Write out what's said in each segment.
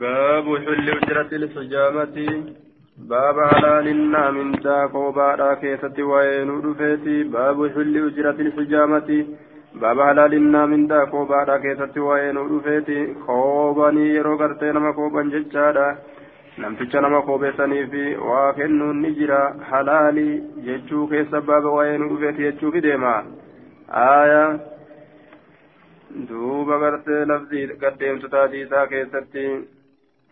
باب حل أجرة الحجامة باب حلالنا من دا قوبا كيسة وين رفيتي باب حل أجرة الحجامة باب حلالنا من دا قوبا كيسة وين رفيتي خوباني يرو غرتي نما خوبان ججادا namticha nama koobeessanii fi waa kennuun ni jira halaalii jechuu keessa baaba waa'ee nu dhufeeti jechuufi deema aaya duuba gartee lafzii gaddeemtu taatii isaa keessatti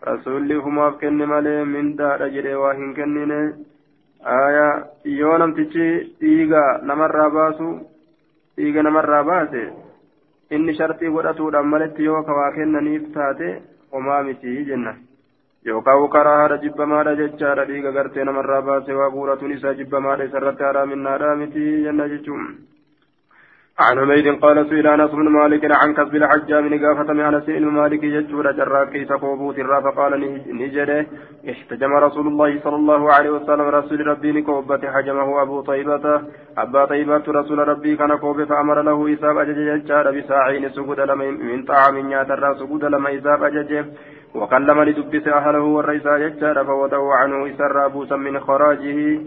rasuulli humaaf kenne malee mindaadha jedhee waa hin kennine aaya yoo namtichi dhiiga namarraa baasu dhiiga namarraa baase inni shartii godhatuudhaan maletti yoo ka waa kennaniif taate homaa miti jenna yookaan karaa haadha jibbamaadha jechaadha dhiiga gartee namarraa baase waa guuratuun isaa jibbamaadha isarratti haraaminaadha miti jenna jechuun. عن حميد قال سئل أنس بن مالك عن كسب الحجام نقافة من أنس بن مالك يجور جراكي سكوبوت الرا فقال نجده. احتجم رسول الله صلى الله عليه وسلم رسول ربي نكوبة حجمه أبو طيبة. أبا طيبة رسول ربي كان كوب فأمر له إساب أجج يجار بساعين سجود لما من طعام ياتر سجود لما إساب أجج. وكلم لدبس أهله والرئيس يجار فوضعوا عنه إسر أبوسا من خراجه.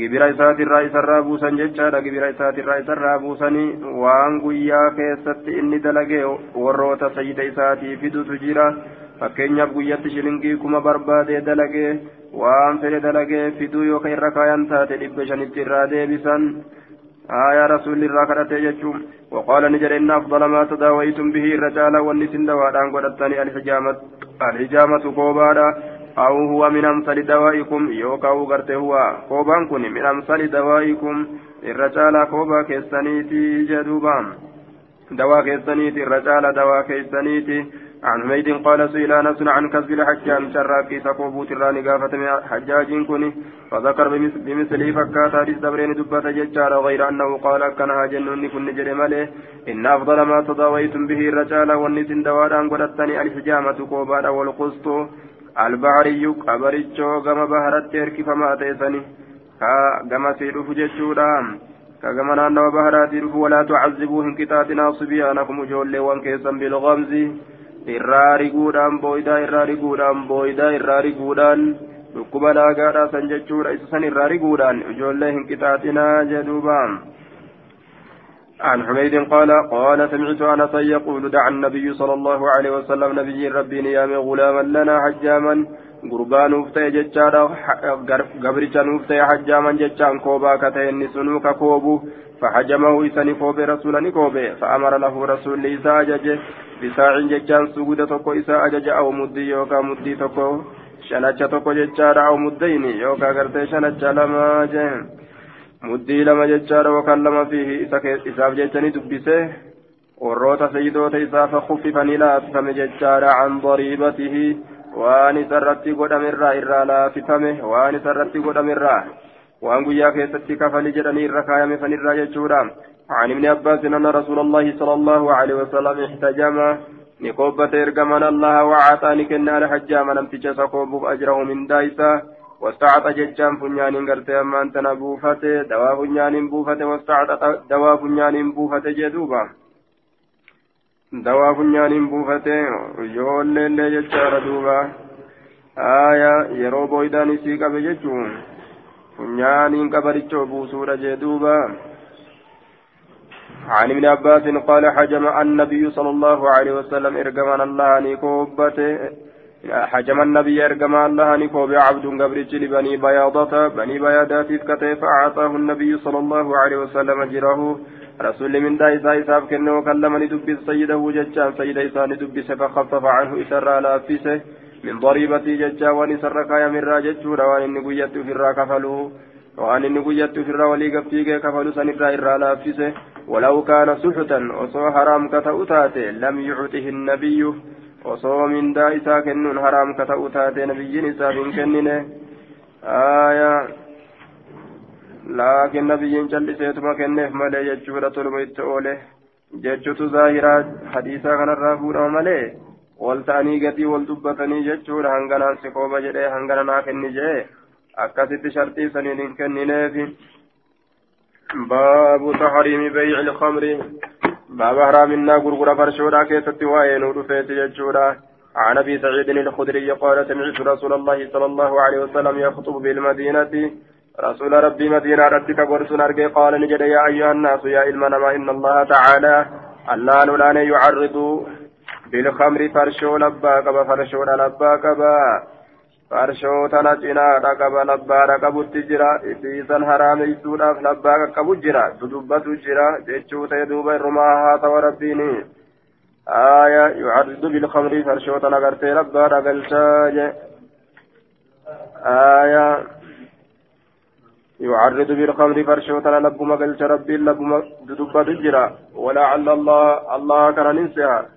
Gibira isaatirraa isarraa buusan jechaadha gibira isaatirraa isarraa buusanii waan guyyaa keessatti inni dalagee warroota sayida isaatii fidutu jira fakkeenyaaf guyyatti shilingii kuma barbaadee dalagee waan fedhe dalagee fiduu yookaan irra kaayan taate dhibba shanitti irraa deebisan آية رسول الله كرته يجوم وقال نجر إن أفضل ما تداويتم به الرجال والنسين دوادان قدتني الحجامة الحجامة كوبادا أو هو من أمثال دوائكم يوكاو غرته هو. كوبان كوني من أمثال دوائكم الرجال كوبا كيسانيتي جدوبان. دوا كيسانيتي الرجال دوا كيسانيتي عن حميد قال سئل أنس عن كسب الحجام شراكي سكوبوت الراني قافة حجاج كوني. فذكر بمثله فكات حديث دبرين دبة ججار غير أنه قال كان جنوني كن جرمله إن أفضل ما تضاويتم به الرجال والنسين دواران قدتني الحجامة كوبان والقسط. albaariyyu qabarichoo gama baharatti erkifamaa ta'e sani ka gamasii dhufu jechuudha ka gama naannawa baharaatii dhufu walaa tucazibuu hin qixaaxinaaf sibiyaanakum ijoolleewwan keessan bilgamzi irraa riguudhaan booyidaa irraa riguudhaan booyidaa irraa riguudhaan dhukkuba laagaadhaasan jechuudha. Isa san irraa riguudhaan ijoollee hin عن حميد قال قال سمعت أنس يقول دعا النبي صلى الله عليه وسلم نبي ربي نيام غلاما لنا حجاما gurbaa nuuf ta'e jechaadha gabricha nuuf ta'e hajjaaman jechaan koobaa ka ta'e inni sunuu ka koobu فحجمه إساني كوبي رسولا نكوبي فأمر له رسول إساء أجج بساع ججان سجود تكو إساء أجج أو مدي يوكا مدي تكو شنجة تكو ججار أو مدين يوكا غرتي شنجة لما جن. مدي لما ججار وكلم فيه إساف ججاني دبسه warroota sayyidoota isaa fakuffifanii laafifame jechaadha an dariibatihi waan isarratti godhamerraa irraa laafifame waan isarratti godhamerraa waan guyyaa keessatti kafali jedhanii irra kaayame sanirraa jechuudha عن ابن عباس أن رسول الله صلى الله عليه وسلم احتجم نقوبة إرجمنا الله وعطاني كنا الحجام لم تجسكوب أجره من دايسا واستعط ججام فنيان قرتي أما أنت نبوفته دوا فنيان بوفته واستعط دوا فنيان بوفته جدوبا. funyaaniin buufate ijoolleellee jechaadha duuba aayaa yeroo booydaan isii qabe jechuun funyaaniin qabarichoo buusuudha jee duuba عن ابن عباس قال حجم النبي صلى الله عليه وسلم ارجمان الله نيكوبته حجم النبي ارجمان الله نيكوب عبد قبرج لبني بياضة بني بيادات كتف فأعطاه النبي صلى الله عليه وسلم جره. رسول من دا إساء إساف كنه وكلمني دبس سيده ججان سيد إساء دبس فخفف عنه إسر لافسه من ضريبتي ججا ونسر كايا من راجج وان إني قيت في الرا كفلوه وان إني قيت في الرا ولي قبتيك كفلو سنرا إرا لافسه ولو كان سحتا وصو حرام كتأتاته لم يعطه النبي وصو من دا إساء كنون حرام كتأتاته نبي إساء كننه آية laakiin nabiyyiin calliseetuma kenneef malee jechuudha toluma itti oole jechuutu zaahiraa hadiisaa kanarraa fuudhama malee wal ta'anii gatii wal dubbatanii jechuudha hanganaan si kooba jedhee hangana naa kenni jee akkasitti shartii saniin hin kennineefi baabu tahriimi bay'i ilkamri haraaminaa gurgura farshoodhaa keessatti waa'ee nuu dhufeeti jechuudha عن أبي سعيد الخدري قال سمعت رسول الله صلى الله عليه وسلم يخطب بالمدينة. رسول ربي مدينة ربك قرس ارجي قال نجد يا أيها الناس يا علمنا إن الله تعالى. الله نولان يعرض بالخمر فرشو لبا قبا فرشو لبا قبا فرشو تنا جنا قبا لبا قبا تجرا إسيسا حرام يسوداف لبا قبا جرا تدبت جرا جيشو تيدوب الرماها توربيني آية يعرض بالخمر فرشو تنا قرتي لبا قلشاج آية يعرض بالخمر فرشو تنا لبما قلش ربي لبما تدبت جرا ولعل الله الله كان ننسها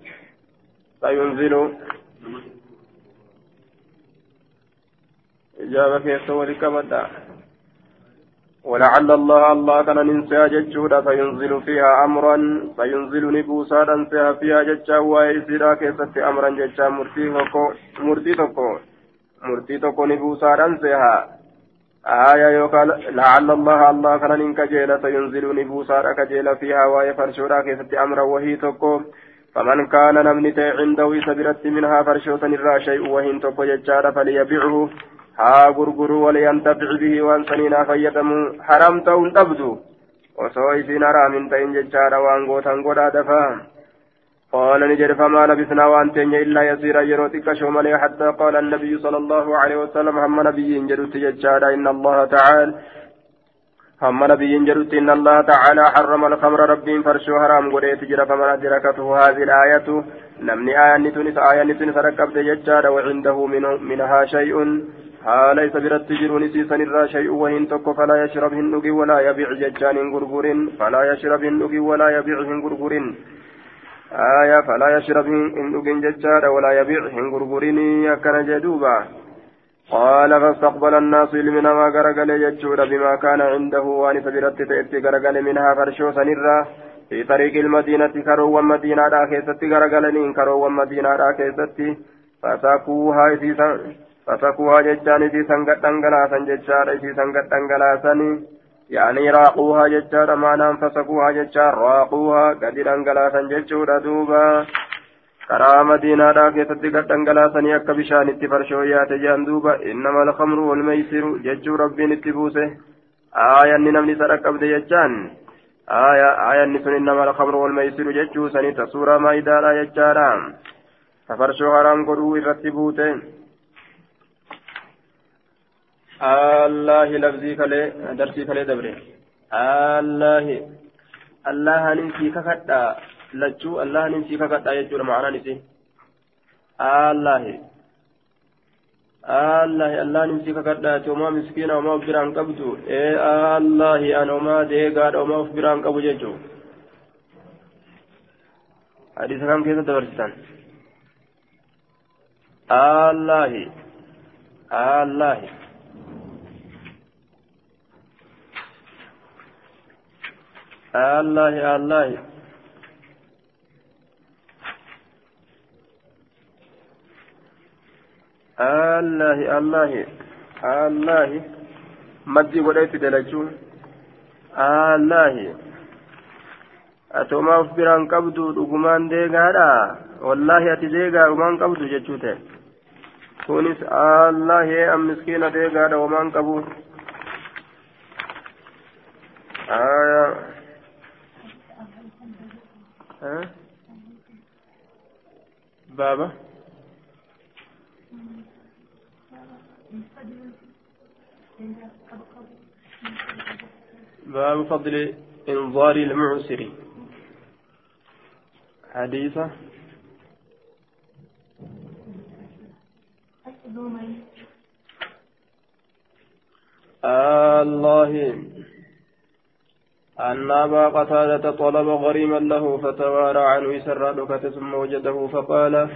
سينزل إجابة كيف ولكمدا ولعل الله الله كان ننسى ججودا فينزل فيها أمرا فينزل نبوسا فيها فيها ججا ويسيرا كيست أمرا ججا مرتي تكو مرتي تكو نبوسا فيها. آية يقال لعل الله الله كان ننكجيل فينزل نبوسا كجيل فيها ويفرشودا كيست أمرا وهي تكو فمن كان نمني عنده سبرت منها فرشوتا الرا شيء وهن تقو ججارا ها غرغروا ولينتفع به وان سنينا فيتموا حرام تون تبدو osoo isiin haraamin ta'in jechaadha waan gootan godhaa dafaa قال نجد فما لبثنا وان تنيا إلا يسيرا يرو تكشو حتى قال النبي صلى الله عليه وسلم هم نبي جدت ججادا إن الله تعالى هم نبي جرت إن الله تعالى حرم الخمر ربي فرشو حرام قريت جرى فمن أدركته هذه الآية نمني آية نتنس آية نتنس ركبت ججارا وعنده منه منها شيء ها ليس برت جرون سيسن الرا شيء وهن تك فلا يشرب هندق ولا يبيع ججان غرغر فلا يشرب هندق ولا يبيع غرغر آية فلا يشرب هندق ججار ولا يبيع غرغر يكن جدوبا قال فاستقبل الناس لمن ما غرغل يجود بما كان عنده وان فبرت تأتي غرغل منها فرشو سنرا في طريق المدينة كروا مدينة راكيستي غرغلنين كروا مدينة راكيستي فساقوها إسيسا فسقوها ججان إسيسا قد أنقلاسا ججار إسيسا قد أنقلاسا يعني راقوها ججار معنى فسقوها ججار راقوها قد أنقلاسا ججور دوبا gad dhangalaasanii akka bishaan itti farshooyyaate jedhan duuba innama alkamru walmeysiru jechuu rabbiin itti buuse aayanni namni isa dhaqqabde jechaan aayanni sun innama alkamru walmeysiru jechuu sanita suuraa maayidaadha jechaadha ka farshoo haraam godhuu irratti buute allahi labzii kalee darsii kalee dabre allahi allahanin sii kakadhaa lachuu allahanin sii kakadhaa jechuudha ma'anaan isii allahi allahi allahanin sii kakadhaati omaa miskiina omaa of biraan qabdu ee allahi an omaa deegaadha omaa of biraan qabu jechuu hadiisa kam keessa dabarsitan الله الله الله الله الله مدي وليت دلجو الله biraan qabdu dhugumaan deegaadha wallaahi ati deegaa dhugumaan qabdu jechuu ta'e kunis allahi an miskiina deegaadha wamaan qabu aya بابا باب فضل انظار المعسر حديثة الله أن أبا قتادة طلب غريما له فتوارى عنه سرادك ثم وجده فقال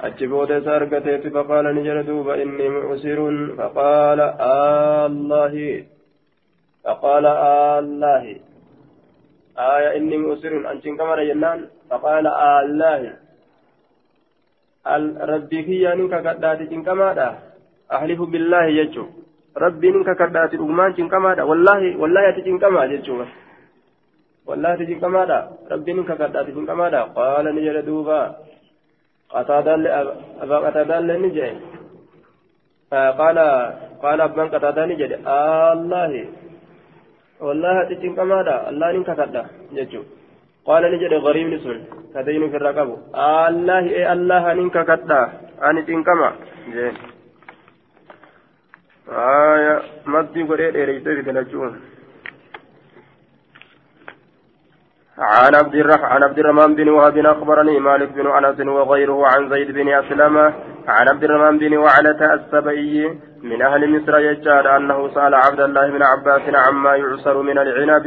أجبوت سارقتي فقال نجر دوبا إني معسر فقال آه الله. فقال آه الله. آية إني معسر أنشن كما جنان. فقال آه الله ربي كي نك كداتي كما أحلف بالله. يجو. ربي نك كداتي أغمان كما والله والله يتي كما يجو. والله تجنكمادا ربين ككدات تجنكمادا قال نجد دوبا أبا قتادة نجي قال قال أبان قتادة نجي الله والله تجين كمادا الله نين كتدا جتشو قال نجد غريب نسون كدين في الرقب الله إيه الله نين كتدا أني تين كما جين آية مدي قريب إريتي في دلجون عن عبد عن عبد الرحمن بن وهب أخبرني مالك بن أنس وغيره عن زيد بن أسلم عن عبد الرحمن بن وعلة السبئي من أهل مصر يجعل أنه سأل عبد الله بن عباس عما يعصر من العنب.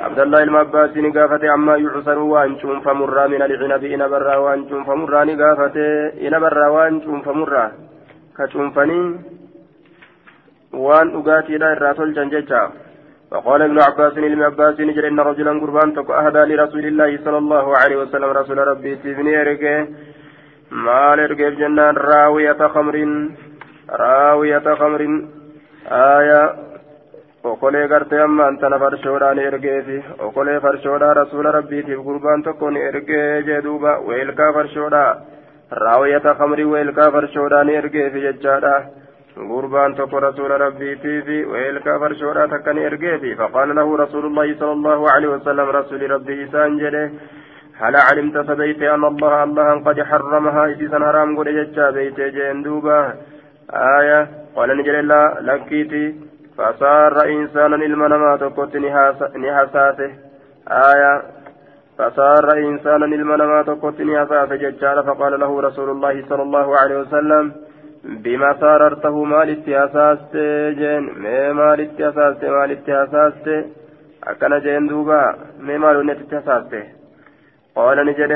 عبد الله المعباس نقافة عما يعصر وانشوم فمرا من العنب إن برا وانشوم فمرا نقافة إن برا وانشوم فمرا كشوم وأن اغاتي لا الراتل جنججا. فقال ابن عباس لابن عباس نجر ان رجلا قربان تك اهدى لرسول الله صلى الله عليه وسلم رسول ربي تبني ارقه مال ارقه جنان راوية خمر راوية خمر آية gartee amma antana farshoodhaan ergeefi okolee farshoodhaa rasuula rabbiitiif gurbaan tokko ni ergee jee duuba weelkaa farshoodhaa raawiyata kamrii weelkaa farshoodhaan ergeefi jechaadha غربان تقول رسول ربي في ويلك فرشورا تكني ارجيتي فقال له رسول الله صلى الله عليه وسلم رسول ربي سانجله هل علمت فبيت أن الله الله قد حرمها إذا حرام قد يجا بيت جندوبا آية قال نجل الله لكيتي فصار إنسانا المنما تقوت نحساسه آية فصار إنسانا المنما تقوت نحساسه فقال له رسول الله صلى الله عليه وسلم بما ساررته مالتي أساست جين مي مالتي أساست مالتي أساست أكن جين دوبا. مي مالو نتي أساست قال نجد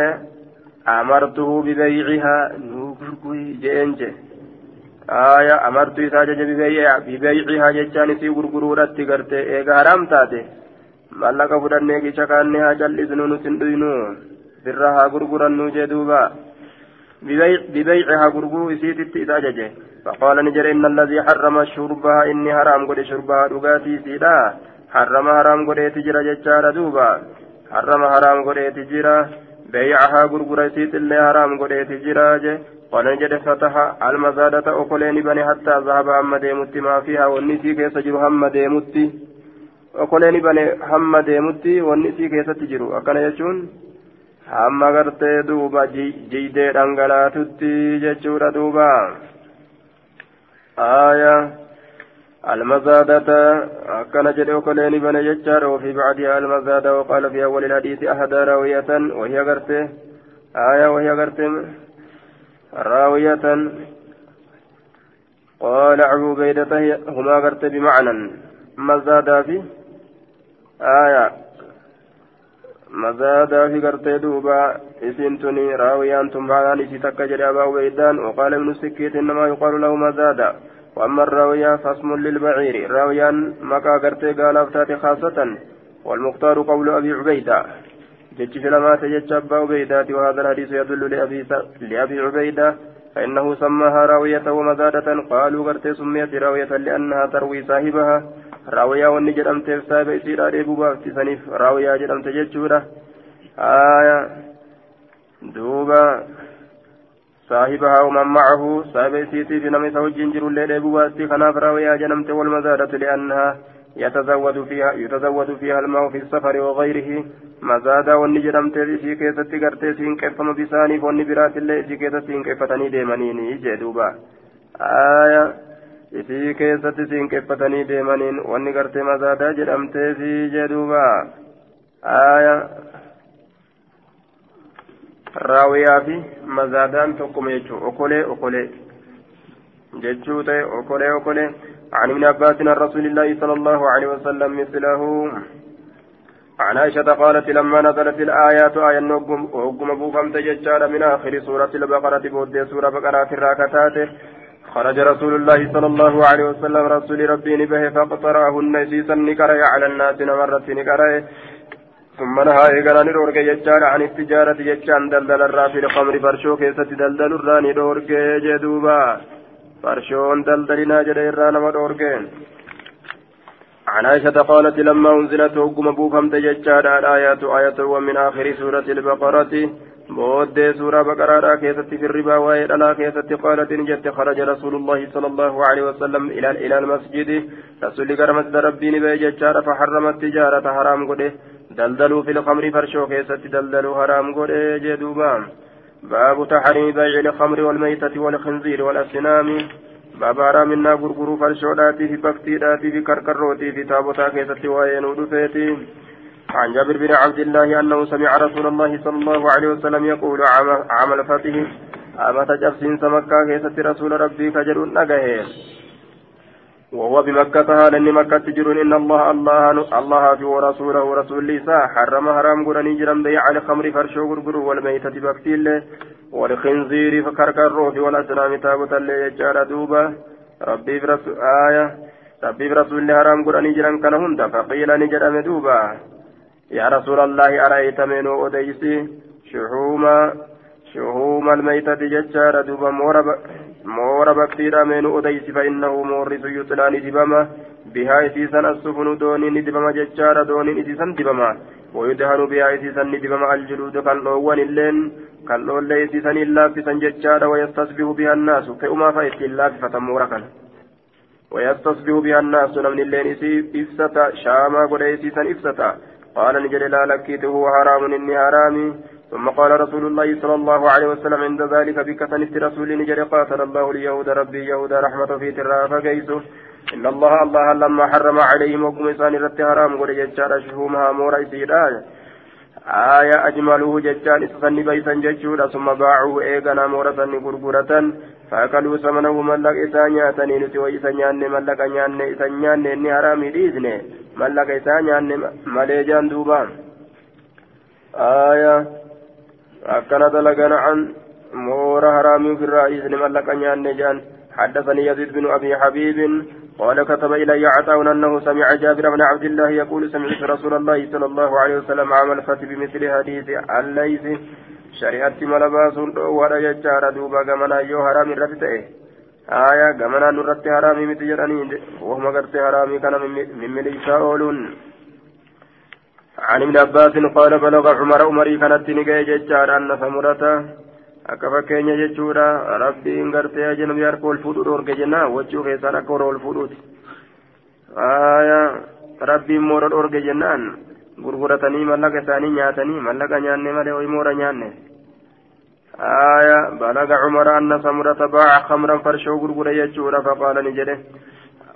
أمرته ببيعها. نوغرغوي جين جي آية أمرت إساجة ببيع. ببيعها جتشان سي غرغرورة تغرتي إيغا حرام تاتي. mallaqa fudhannee gicha kaannee haa cal'isnu nuti hin dhuynu birra ببيعها غرغو إسيتت إذا ججه فقال نجر إن الذي حرم شربها إني حرام قد شربها دقاتي سيدا حرم حرام قد تجرى ججار دوبا حرم حرام قد تجرى بيعها غرغر إسيت اللي حرام قد تجرى جه قال نجد فتح المزادة أقلين بني حتى ذهب هم ديمت ما فيها والنسي كيس جرو هم ديمت أقلين بني هم ديمت والنسي كيس تجرو أكن يجون hamma gartee duuba jiidee dhangalaatutti jechuudha duuba. Aya المزادة كان جدي كلين بن يجار وفي بعدها المزادة وقال في أول الحديث أحد راوية وهي قرته آية وهي قرته راوية قال أبو بيدة هما قرته بمعنى مزادة في آية مزادا في قرتي دوبا اسنتني راويان ثم بعدان اسي تكا جري أبا ويدان وقال ابن سكيت إنما يقال له مزادا. وأما الراوية فاسم للبعير راويان مكا قرتي قال أفتات خاصة والمختار قول أبي عبيدة. جج لما تجج أبا عبيدة وهذا الحديث يدل لأبي, لأبي عبيدة فإنه سماها راوية ومزادة قالوا قرتي سميت راوية لأنها تروي صاحبها. Raawiyaa wanni jedhamteef saahiba isiidha dheebuu baaftisaniif raawiyaa jedhamte jechuudha. Aya duuba صاحبها ومن معه صاحب سيتي في سوجين جرو الليل بواسي خناف راوية جنمت والمزادة لأنها يتزود فيها يتزود فيها الماء في السفر وغيره مزادا والنجرمت في كيسة قرتي سين كيف مبساني والنبرات اللي في كيسة كيف تني ديمانيني جدوبا آية isii keessatti siinqeffatanii deemaniin wanni gartee mazaadaa jedhamteefi jedhuuba aaya raawiyaa fi mazaadaan tokkuma jechuu okolee okolee jechuu ta'e okolee okolee عن ابن عباس عن رسول الله صلى الله عليه وسلم مثله عن عائشة قالت لما نزلت الآيات آية نقم وقم أبو فمت من آخر سورة البقرة بود سورة بقرة الراكتات خرج رسول الله صلى الله عليه وسلم رسول ربي نبه فاقترعهن سيسا نكره على الناس نمرت نكره. ثم نهى إيقنا ندورك يجار عن التجارة يجان دلدل الرافي لخمر فرشو كيسة الراني دورك جدوبا. فرشون دلدلنا جدي مدورك عن عائشة قالت لما أنزلت حكم بوفم تججار الآيات آية ومن آخر سورة البقرة. بودي سورة بقرة كيست في الربا وإلى كيست قالت إن جت خرج رسول الله صلى الله عليه وسلم إلى إلى المسجد رسول كرمت ربي نبي فحرم التجارة حرام قده دلدلوا في الخمر فرشو كيست دلدلوا حرام قده جدوبا باب تحريم بيع الخمر والميتة والخنزير والأسنام باب حرامنا غرغرو فرشو داتي في بكتي داتي في كركروتي في تابوتا كيست وين ودفيتي عن جابر بن عبد الله أنه سمع رسول الله صلى الله عليه وسلم يقول عمل فتح أما تجفسين سمكة كيست رسول ربي كجر نجاه وهو بمكة إن مكة تجرون إن الله الله الله في ورسوله ورسول ليسا حرم حرام قراني جرم بيع الخمر فرشو غرغر والميتة بكتيل. والخنزير فكركروف والأسلام تابوتا ليجار دوبا ربي برسول آية. ربي برسول حرام قراني جرم كان هندا فقيل نجرم دوبا يا رسول الله أرأيت من أديسي شحوم شحوم الميتة ججار دوبا مورا بكتيرا من أديسي فإنه مورس يطلاني دبما بها إسيسا السفن دوني دبما ججار دوني إسيسا دبما ويدهن بها إسيسا دبما الجلود كاللوان اللين كاللوان ليسيسا إلا فسا ججار ويستصبح بها الناس فأما فإت إلا فتمورا كان ويستصبح بها الناس نمن اللين إفستا شاما قد إسيسا إفستا. قال نجري لا لكيته حرام إني حرامي. ثم قال رسول الله صلى الله عليه وسلم عند ذلك بكثنة رسول نجري قاتل الله اليهود ربي يهود رحمة في ترى فقيسه إن الله الله لما حرم عليهم وقم إسان رت حرام قل ججار شهومها مورا إسيرا آية أجمله ججان إسان بيسا ججورا ثم باعوه إيغانا مورا سن فأكلوا ثمنه ملق إسان نياتني نتي نياني ملق نياني نياني إني حرامي ديزني isaa nyaanne malee jaan duuba. Aya akkana dalagana an moora haraamii ofirraa isni mallaqa nyaanne jaan حدثني يزيد بن ابي حبيب قال كتب الي عطاء انه سمع جابر بن عبد الله يقول سمعت رسول الله صلى الله عليه وسلم عمل فتي بمثل حديث الليث شريعه ملباس ولا يجار دوبا كمنا يو حرام رفته آية قمنا نرت حرامي متي جراني وهم قرت حرامي كان من مليسا أولون عن ابن عباس قال بلغ عمر عمري كانت نجاي ججار أن ثمرته akka fakkeenya jechuudha rabbiin gartee ajanabii harka ol fuudhu dhoorge jennaa wachuu keessaan akka hora ol fuudhuuti rabbiin moora dhoorge jennaan gurguratanii mallaqa isaanii nyaatanii mallaqa nyaanne malee hoyi moora nyaanne. آية بلغ عمر أن سمرة باع خمرا فرشو غرغر يجورا فقال نجده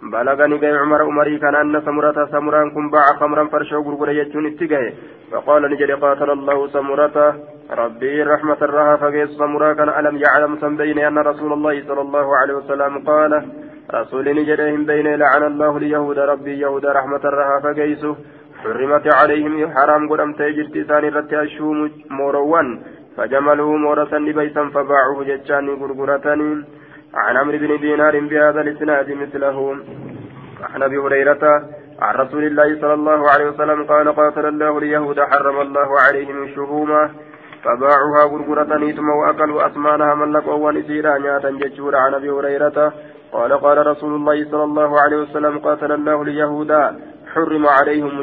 بلغني جاي عمر عمري كان أن سمرة سمران كن باع خمرا فرشو غرغر يجون اتجاه فقال نجده قاتل الله سمرة ربي رحمة الرها فقيس سمرة كان ألم يعلم سنبين أن رسول الله صلى الله عليه وسلم قال رسول نجدهم بين لعن الله اليهود ربي يهود رحمة الرها فقيسه حرمت عليهم حرام قدم تجرت ثاني رتي الشوم موروان فجملوا مورثا لبيسا فباعوه جتشاني غرغرتني عن عمرو بن دينار بهذا الإسناد مثله. عن أبي هريرة عن رسول الله صلى الله عليه وسلم قال قاتل الله اليهود حرم الله عليهم الشهوم فباعوها غرغرتني ثم وأكلوا اثمانها ملكوا ونسيرا نياتا ججورا عن أبي هريرة قال قال رسول الله صلى الله عليه وسلم قاتل الله اليهود حرم عليهم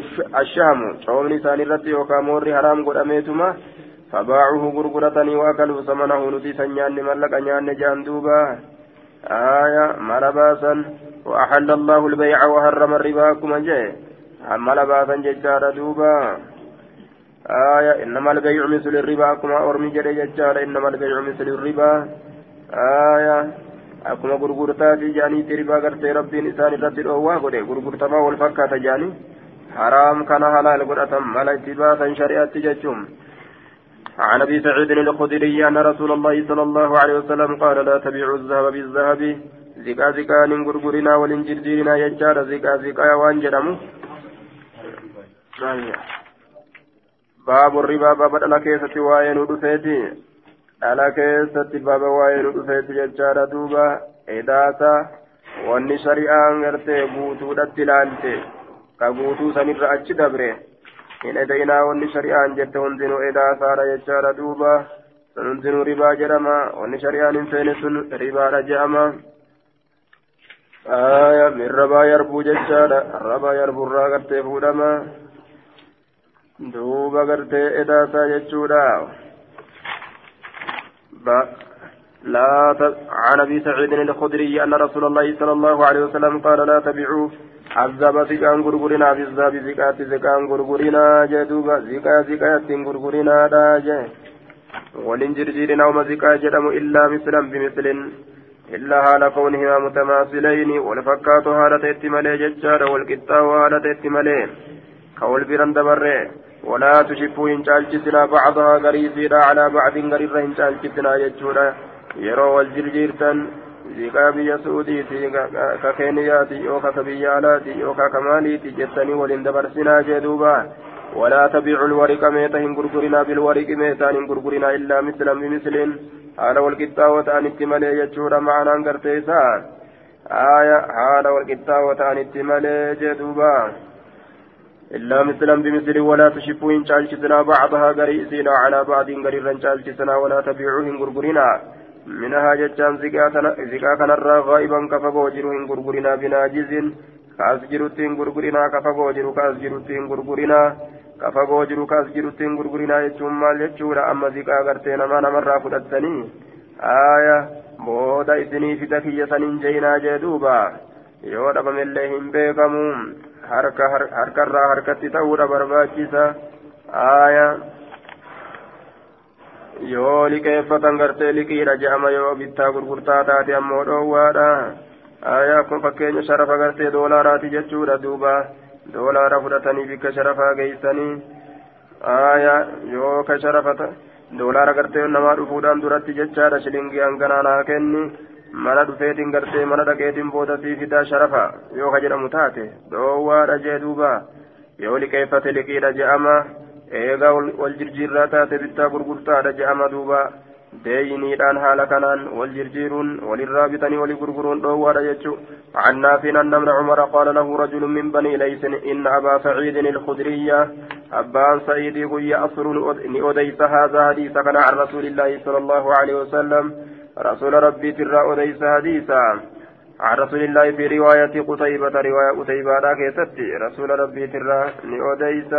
الشهم. شوم لسان الرتي وكامور حرام قد أميتما؟ فباعوه غرغرتني وأكلوا ثمنه. نتي سنيان ملك نيان جاندوبا آية ملباسا. وأحل الله البيع وحرم الربا. كما جاء. ملباسا ججار دوبا. آية إنما البيع مثل الربا. كما أرمي جري ججار إنما البيع مثل الربا. آية akkuma gurgurtaati jaaniitti ribaa gartee rabbiin isaan irratti dhoowwaa godhe gurgurtamaa wal fakkaata jaani haraam kana halaal godhatan mala itti baasan shari'aatti jechuun عن ابي سعيد الخدري ان رسول الله صلى الله عليه وسلم قال لا تبيعوا الذهب بالذهب زكا زكا نغرغرنا ولنجرجرنا يجار زكا زكا وانجرم باب الربا باب الكيسة وين ودفيتي dhala keessatti baaba waa'ee nu dhufeetti jechaadha duuba. Edaata wanni shari'aan gartee guutuudhatti ilaalte. Ka guutuu sanirra achi dabre. Hin eda'inaa wanni shari'aan jette hundinuu edaasaadha jechaadha duuba. Sun hundinuu ribaa jedhama. Wanni shari'aan hin seene sun ribaadha jedhama aya min rabaa yarbuu jechaadha rabaa yarbuurraa gartee fuudhama duuba gartee edaasaa jechuudha لا ت... عن أبي سعيد الخدري أن رسول الله صلى الله عليه وسلم قال لا تبيعوا عذاب زكان غرغرنا في الزاب زكاة زكان غرغرنا جدوبا زكاة زكاة غرغرنا داجه ولن جرجيرنا وما زكاة جدم إلا مثلا بمثل إلا حال كونهما متماثلين والفكات حالة اتمالي ججار والقطاع حالة اتمالي كول برند بره ولا تشفوا إن شالجسنا بعضها غريسينا على بعض غرير إن شالجسنا ججورا يرو yookaa ka biyya alaati yookaa ka maaliiti jettanii waliin dabarsinaa jee duuba ولا تبيعوا الورق ميتا إن غرغرنا بالورق ميتا إن غرغرنا إلا مثلا بمثل حال والقطاوة أن اتمالي يجور معنا انقرتيسا آية حال والقطاوة أن اتمالي جدوبا. إلا مثلا بمثل ولا تشفوا إن شالشتنا بعضها قريسنا على بعض قريرا شالشتنا ولا تبيعوا إن غرغرنا منها جتان زكاة كنرى غائبا كفقو جرو إن غرغرنا بناجز. كأس جروتي إن غرغرنا كفقو جرو كأس جروتي إن غرغرنا كفقو جرو كأس جروتي إن غرغرنا يجوم مال يجورا أما زكاة غرتي نما نمرا فدتني آية isinii fida kiyya sanin jeinaa jee duuba yoo dhabamillee hin beekamu harkarraa harkatti ta'uudha barbaachisa aaya yoo liqeeffatan gartee liqiidha je'ama yoo bittaa gurgurtaa taate ammoo dhoowwaadha aayaa kun fakkeenya sharafa gartee doolaaraati jechuudha duuba doolaara fudhatanii bikka sharafaa geeysanii aayaa yoo ka sharafata doolaara gartee namaa dhufuudhaan duratti jechaadha shilingii hanganaa naa kenni mana dhufeetiin gartee mana dhaqeetiin boodatii fidaa sharafa yoo ka jedhamu taate dhoowwaadha jee duuba yoo liqeeffate liqiidha je'ama eegaa wal jirjiirraa taate bittaa gurgurtaadha je'ama duuba deeyiniidhaan haala kanaan wal jirjiiruun walirraa bitanii wali gurguruun dhoowwaadha jechu عن نافع أن ابن عمر قال له رجل من بني ليس إن أبا سعيد الخدري أبان سعيد قي أصر أديس هذا حديث كان عن رسول الله صلى الله عليه وسلم رسول ربي ترى أديس حديثا. عن رسول الله في رواية قتيبة رواية قتيبة لا كيستي رسول ربي ترى أديس.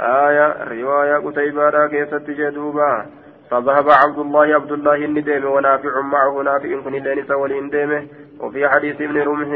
آية رواية قتيبة كيست جدوبا. فذهب عبد الله عبد الله الندم ونافع معه نافع كن اللين سولين ديمه وفي حديث ابن رمح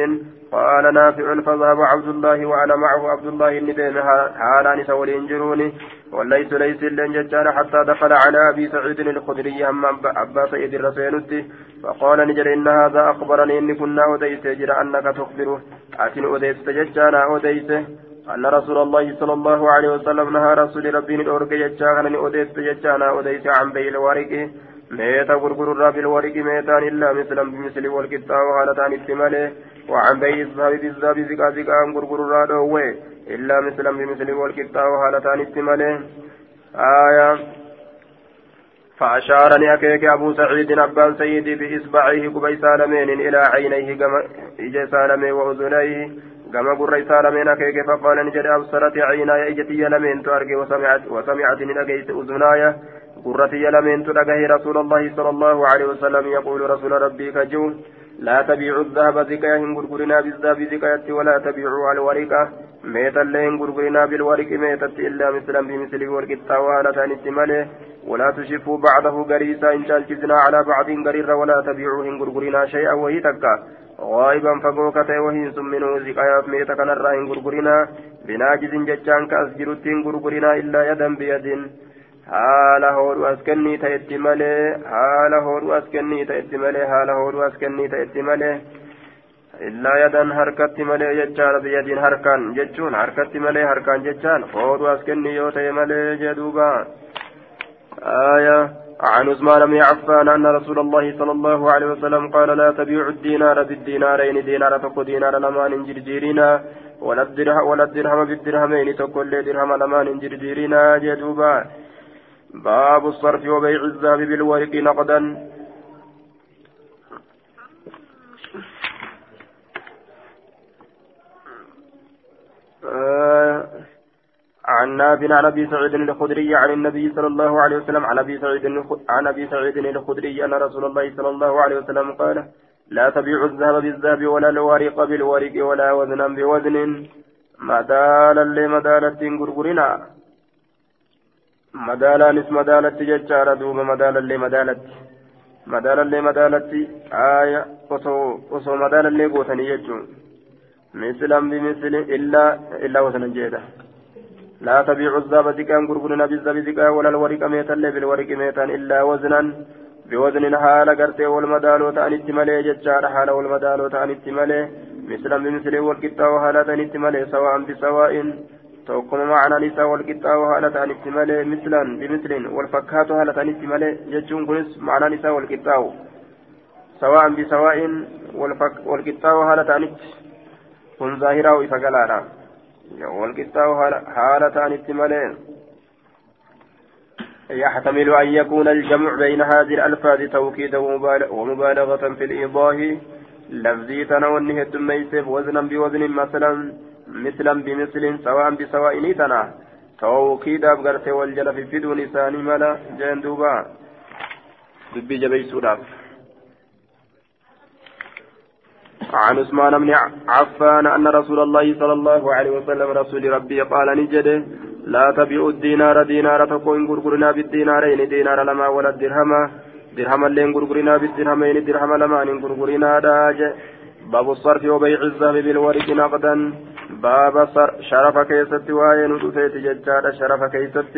قال نافع فذهب عبد الله وأنا معه. عبد الله الندم حالان سولين جروني. وليس ليس لن ججار حتى دخل على أبي سعيد الخدري أما أبا سيد الرسول فقال نجر إن هذا أخبرني إني كنا أوديت جرى أنك تخبره. أتن أوديت ججانا اوديته أن رسول الله صلى الله عليه وسلم نهى رسول ربي الأورك يجانا أوديت يجانا أوديت عن بيع الورق ميتا غرغر الراب الورق ميتان إلا مثلا بمثل والكتا وهالتان التمالي. وعن بيع الذهب بالذهب زكا زكا غرغر الراب إلا مثلا بمثل والكتا وهالتان التمالي. آية. فأشارني أكيك أبو سعيد أبان سيدي بإصبعيه كبي سالمين إلى عينيه إجا سالمين وأذنيه. كما قر سالمين أكيك فقال نجد أبصرت عيناي إجتي لمن تأرجي وسمعت وسمعت من أجيت أذناي قرتي لمن تلقه رسول الله صلى الله عليه وسلم يقول رسول ربي كجو لا تبيعوا الذهب زكاة غرغرنا بالذهب زكاة ولا تبيعوا الورقة ميتا لين غرغرنا بالورق ميتة إلا مثلا بمثل ورق التوالة نتمله ولا تشفوا بعضه غريسا إن شالكزنا على بعض غرير ولا تبيعوا إن غرغرنا شيئا وهي تكا غائبا فقوكة وهي سمنه زكاة ميتا كان الرأي غرغرنا بناجز ججان كأسجرت غرغرنا إلا يدا بيد as kennii ta'etti malee haala hoodhu as kennii ta'etti malee illaa yadan harkatti malee jechaadha biyyadiin harkaan jechuun harkatti malee harkaan jechaan hoodhu as kennii yoo ta'e malee jedhuuba آية عن عثمان بن عفان أن رسول الله صلى الله عليه وسلم قال لا تبيع الدينار بالدينارين دينار تقو دينار لمان جرجيرنا ولا الدرهم ولا الدرهم بالدرهمين تقول درهم لمان جرجيرنا جدوبا باب الصرف وبيع الذهب بالورق نقدا. آه عن نافع عن أبي سعيد الخدري عن النبي صلى الله عليه وسلم عن أبي سعيد عن أبي سعيد الخدري أن رسول الله صلى الله عليه وسلم قال لا تبيع الذهب بالذهب ولا الورق بالورق ولا وزنا بوزن. مدالا لمدالة غرغرنا madaalaanis madaalatti jechaadha duuba madaalallee madaalatti madaalallee madaalatti aaya osoo osoo madaalallee gootanii jechuun mislan bimisli illaa illaa wasanan jeedha لا تبيع زكاة غرغرنا بالذهب زكاة ولا الورق ميتا بالورق ميتا إلا وزنا. بوزن حال قرتي والمدالو تأن اتمالي ججار حال والمدالو تأن اتمالي مثلا بمثل والقطة وحالة اتمالي سواء بسواء. توكم معنى نساء والقطة وحالة اتمالي مثلا بمثل والفكات حالة اتمالي ججون كنس معنى نساء والقطة. سواء بسواء والفك والقطة وحالة اتمالي كن ظاهرة وإفقالانا والقطة حالة اتمالي يحتمل أن يكون الجمع بين هذه الألفاظ توكيدا ومبالغة في الإيضاح لفظي تنونه الدميسف وزنا بوزن مثلا مثلا بمثل سواء بسواء نيتنا توكيدا بغرت والجل في بدون لسان ملا جندوبا دبي جبي عن عثمان بن عفان أن رسول الله صلى الله عليه وسلم رسول ربي قال نجده لا تبيعوا الدينار دينار تكون غرغرنا بالدينارين دينار لما ولا الدرهم درهم اللين غرغرنا بالدرهمين درهم لما غرغرنا داج. باب الصرف وبيع الذهب بالورق نقدا. باب شرف كيست وين ودفيت ججاد شرف كيست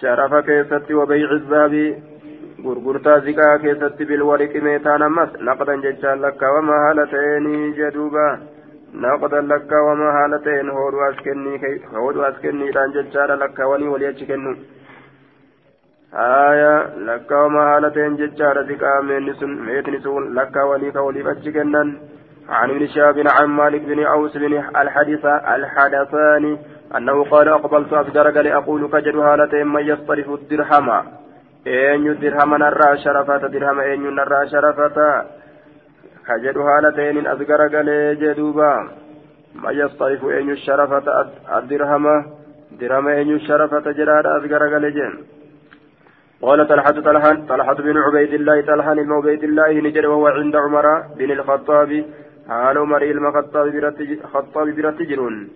شرف كيست وبيع الذهب. بالورق ميتان مس نقدا ججاد لك وما هالتين جدوبا نقدا لك وما هالتين هود واسكني هود واسكني دان ججارا لك وني ولي أجكنو آية لك وما هالتين ججارا ذكا من سن ميتني سون لك ولي كولي أجكنن عن ابن شهاب عن مالك بن أوس بن الحديث الحدثان أنه قال أقبلت أفجرك لأقول كجد هالتين من يصطرف الدرهم أين الدرهم نرى شرفة درهم أين نرى شرفة كجدو هالتين أذكر قلي جدوبا ما يصطرف أن الشرفة الدرهم درهم أن الشرفة جراد أذكر قلي جن قال طلحة طلحة طلحة بن عبيد الله طلحة بن عبيد الله نجر وهو عند عمر بن الخطاب حال عمر الخطاب خطاب برتجرون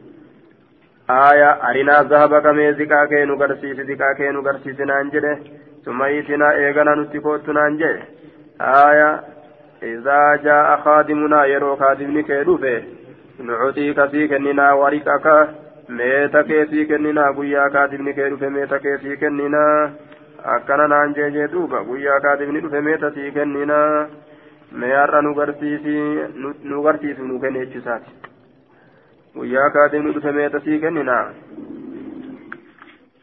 آية أرنا ذهبك مي زكا كينو غرسيس زكا كينو غرسيس نانجده ثم يتنا إيغانا نتكوت نانجه آية إذا جاء خادمنا يرو خادمني كيدوفه نعطيك في كننا kenninaa guyyaa kaatibni kee dhufe meeta keetii kenninaa akkana naan jeejee duuba guyyaa kaatibni dhufe meeta sii kenninaa mee har'a nu garsiisi nu garsiisu nu kenne jechuusaati kaatibni dhufe meeta sii kenninaa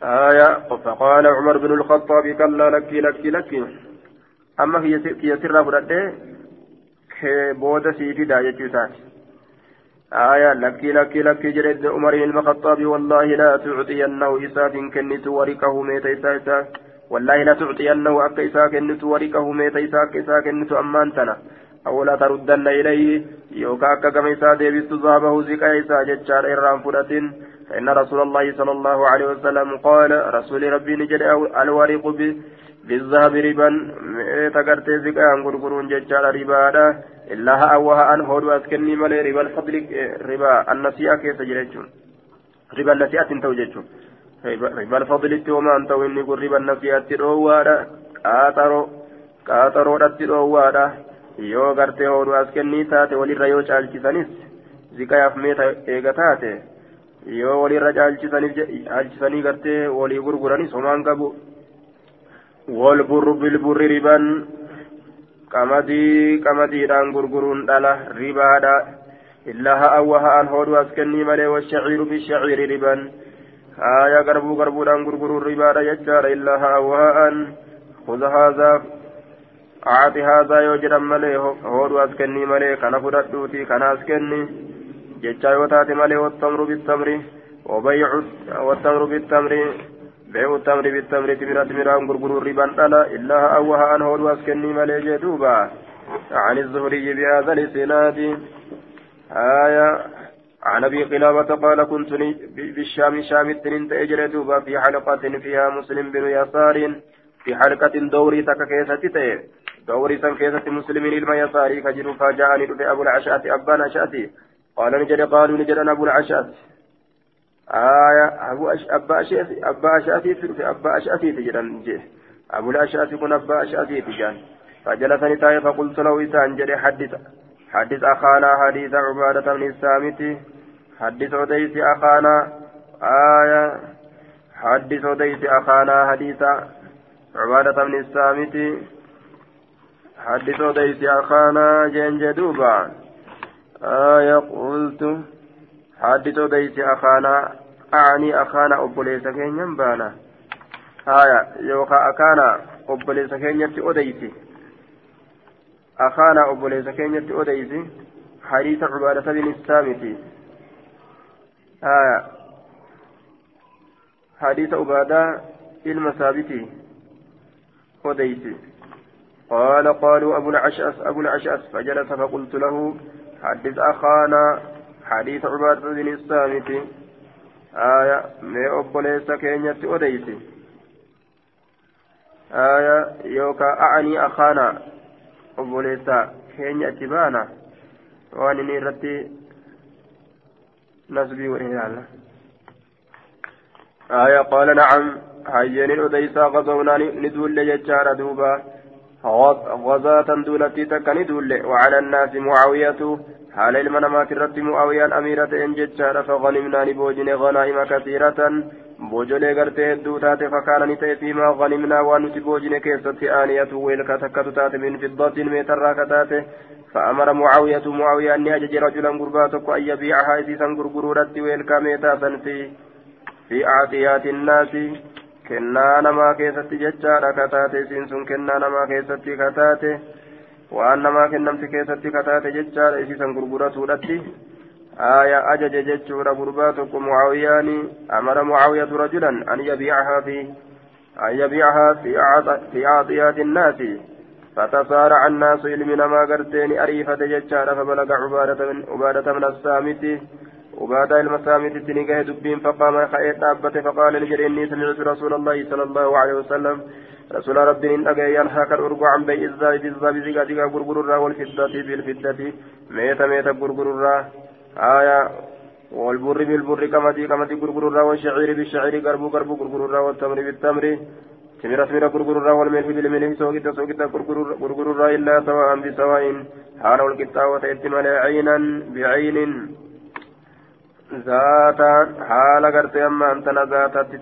آية فقال عمر بن الخطاب كلا لكي لكي لكي أما هي سر فردة sii fidaa jechuu isaati آية لكي لكي لكي جريد عمر بن الخطاب والله لا تعطينه إساف كنت ورقه ميت إساف. والله لا تعطينه أك إساف كنت ورقه ميت إساف إساف كنت أمانتنا. أو لا تردن إليه يوكا أكا كما إساف ديبست ذهبه زكا إساف جتشار إرام فرة فإن رسول الله صلى الله عليه وسلم قال رسول ربي نجد الورق بالذهب ربا تقرت زكا غرغرون جتشار ربا إلا ها وها أن هود أسكني مالي ربا الفضل ربا النسيئة كيف تجريتشون ربا النسيئة توجدشون ربا الفضل وما أنت وإني قل ربا النسيئة روارا قاطرو قاطرو روارا yoo gartee hooduu as kennii taate walirra yoo caalchisanis zikayaaf meeta eega taate yoo walirra caalchisanii gartee walii gurguranis homaan qabu wal burru bilburri riban qamadii qamadiidhaan gurguruun dhala ribaadha illaa ha'an waha'an hooduu as kennii malee washaciiru bishaciiri riban haaya garbuu garbuudhaan gurguruun ribaadha jechaadha illaa ha'an waha'an خذ هذا أعطي هذا يوجد ملي هودو أسكني ملي كان فدتوتي كان أسكني جتشا يوتات ملي والتمر بالتمر وبيع والتمر بالتمر بيع التمر بالتمر تمرة تمرة غرغر ربا ألا إلا أوها أن هو أسكني ملي دوبا عن الزهري بهذا الإسناد آية عن أبي قلابة قال كنت بالشام شام التنين تأجر دوبا في حلقة فيها مسلم بن يسار في حلقة دوري تككيسة دوري تككيسة مسلمين ilma يساري كجر فجاءني أبو العشاة أبان عشاتي قال نجد قالوا نجد أبو العشاة. آية أبو أش أبا أشأتي أبا أشأتي في أبا أشأتي تجران. جي أبو الأشأتي كن أبا أشأتي تجان فجلسني تاي فقلت له إسان جري حدث حدث أخانا حديث عبادة بن السامت. حدث أديس أخانا آية حدث أديس أخانا حديث عبادة بن السامت. حدث أديس أخانا جن جدوبا. آية قلت حدث أديس أخانا أعني أخانا أبوليس كينيا بانا. آية يوكا أكانا أبوليس كينيا أديسي أخانا أبوليس كينيا أديسي حديث عبادة بن السامت. آية حديث عبادة المثابت أديسي قال قالوا أبو العشأس أبو العشأس فجلس فقلت له حدث أخانا حديث عبادة بن الصامت. آية ما أبوليس كينيت أديسي آية يوكا أعني أخانا أبوليس كينيت بانا. وأني نيرتي نسبي وإهلالا آية قال نعم هيين أديسا غزونا ندول يجار دوبا. غزاة دولتي تكني دول. وعلى الناس معاوية. حال المنامات الرد معاوية أميرة إن جتشار فغنمنا نبوجن غنائم كثيرة. بوجولي غرتي دوتات فكان نتي فيما غنمنا ونتي بوجن كيست آنية ويلك تكتتات من فضة ميتر كتات فأمر معاوية معاوية أن يجج رجلا قرباتك أن يبيعها إذا قرقرورت ويلك ميتاسا في في أعطيات الناس. kennaa namaa keessatti jechaadha kataate isiin sun kennaa namaa keessatti kataate waan namaa kennamti keessatti kataate jechaadha isiisan gurguratuudhatti آية أجج جتشورا غرباتك معاويان أمر معاوية رجلا أن يبيعها في أن يبيعها في في عاطيات الناس فتصارع الناس علمنا ما قرتين أريفة جتشارا فبلغ عبادة من عبادة من السامت وبعد المسامت تنقه دبين فقام خير دابته فقال لجري إني سمعت رسول الله صلى الله عليه وسلم. رسول ربي إن أجي ينهى كالأرجو عن بيع الزاي بالزاي زيغا زيغا غرغر والفضة بالفضة ميتا ميتا غرغر آية. والبر بالبر كما دي كما دي غرغر والشعير بالشعير. غربو غربو غرغر والتمر بالتمر. تمرة تمرة غرغر والملح بالملح. سوكتا سوكتا غرغر إلا سواء بسواء. حال القطة وتأتي عينا بعين.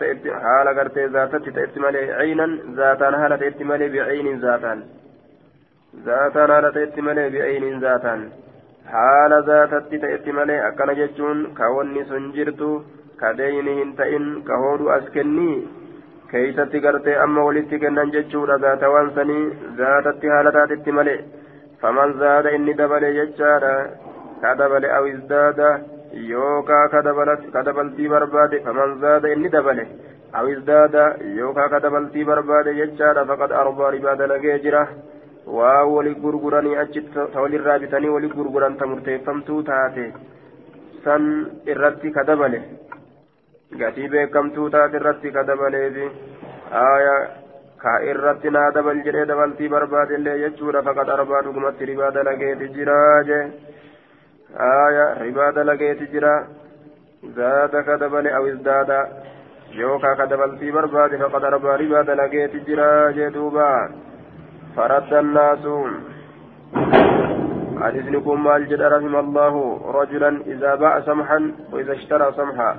Ta'etti haala gartee zaatatti ta'etti malee ciinan zaataan haala ta'etti malee biciinin zaataan zaataan haala ta'etti malee biciinin zaataan haala zaatatti ta'etti malee akkana jechuun ka wanni sun jirtu ka deeyni hin ta'in ka hoodhu as kennii keeysatti gartee amma walitti kennan jechuudha zaatawaan sanii zaatatti haala taatetti malee faman zaada inni dabale jechaadha ka dabale aw izdaada yookaa ka dabaltii barbaade faman zaada inni dabale aw izdaada yookaa ka dabaltii barbaade jechaadha faqad arbaa ribaa dalagee jira waa wali gurguranii achi ta walirraa bitanii wali gurguran ta murteeffamtuu taate san irratti ka dabale gatii beekamtuu taate irratti ka dabaleefi aya ka irratti naa dabal jedhee dabaltii barbaade illee jechuudha faqad arbaa dhugumatti ribaa dalageeti jiraa jee آية ربا دلقيت جرا زاد كدبل أو ازداد يوكا كدبل في برباد فقد ربا ربا دلقيت جرا جدوبا فرد الناس حديثكم مال جد رحم الله رجلا إذا باع سمحا وإذا اشترى سمحا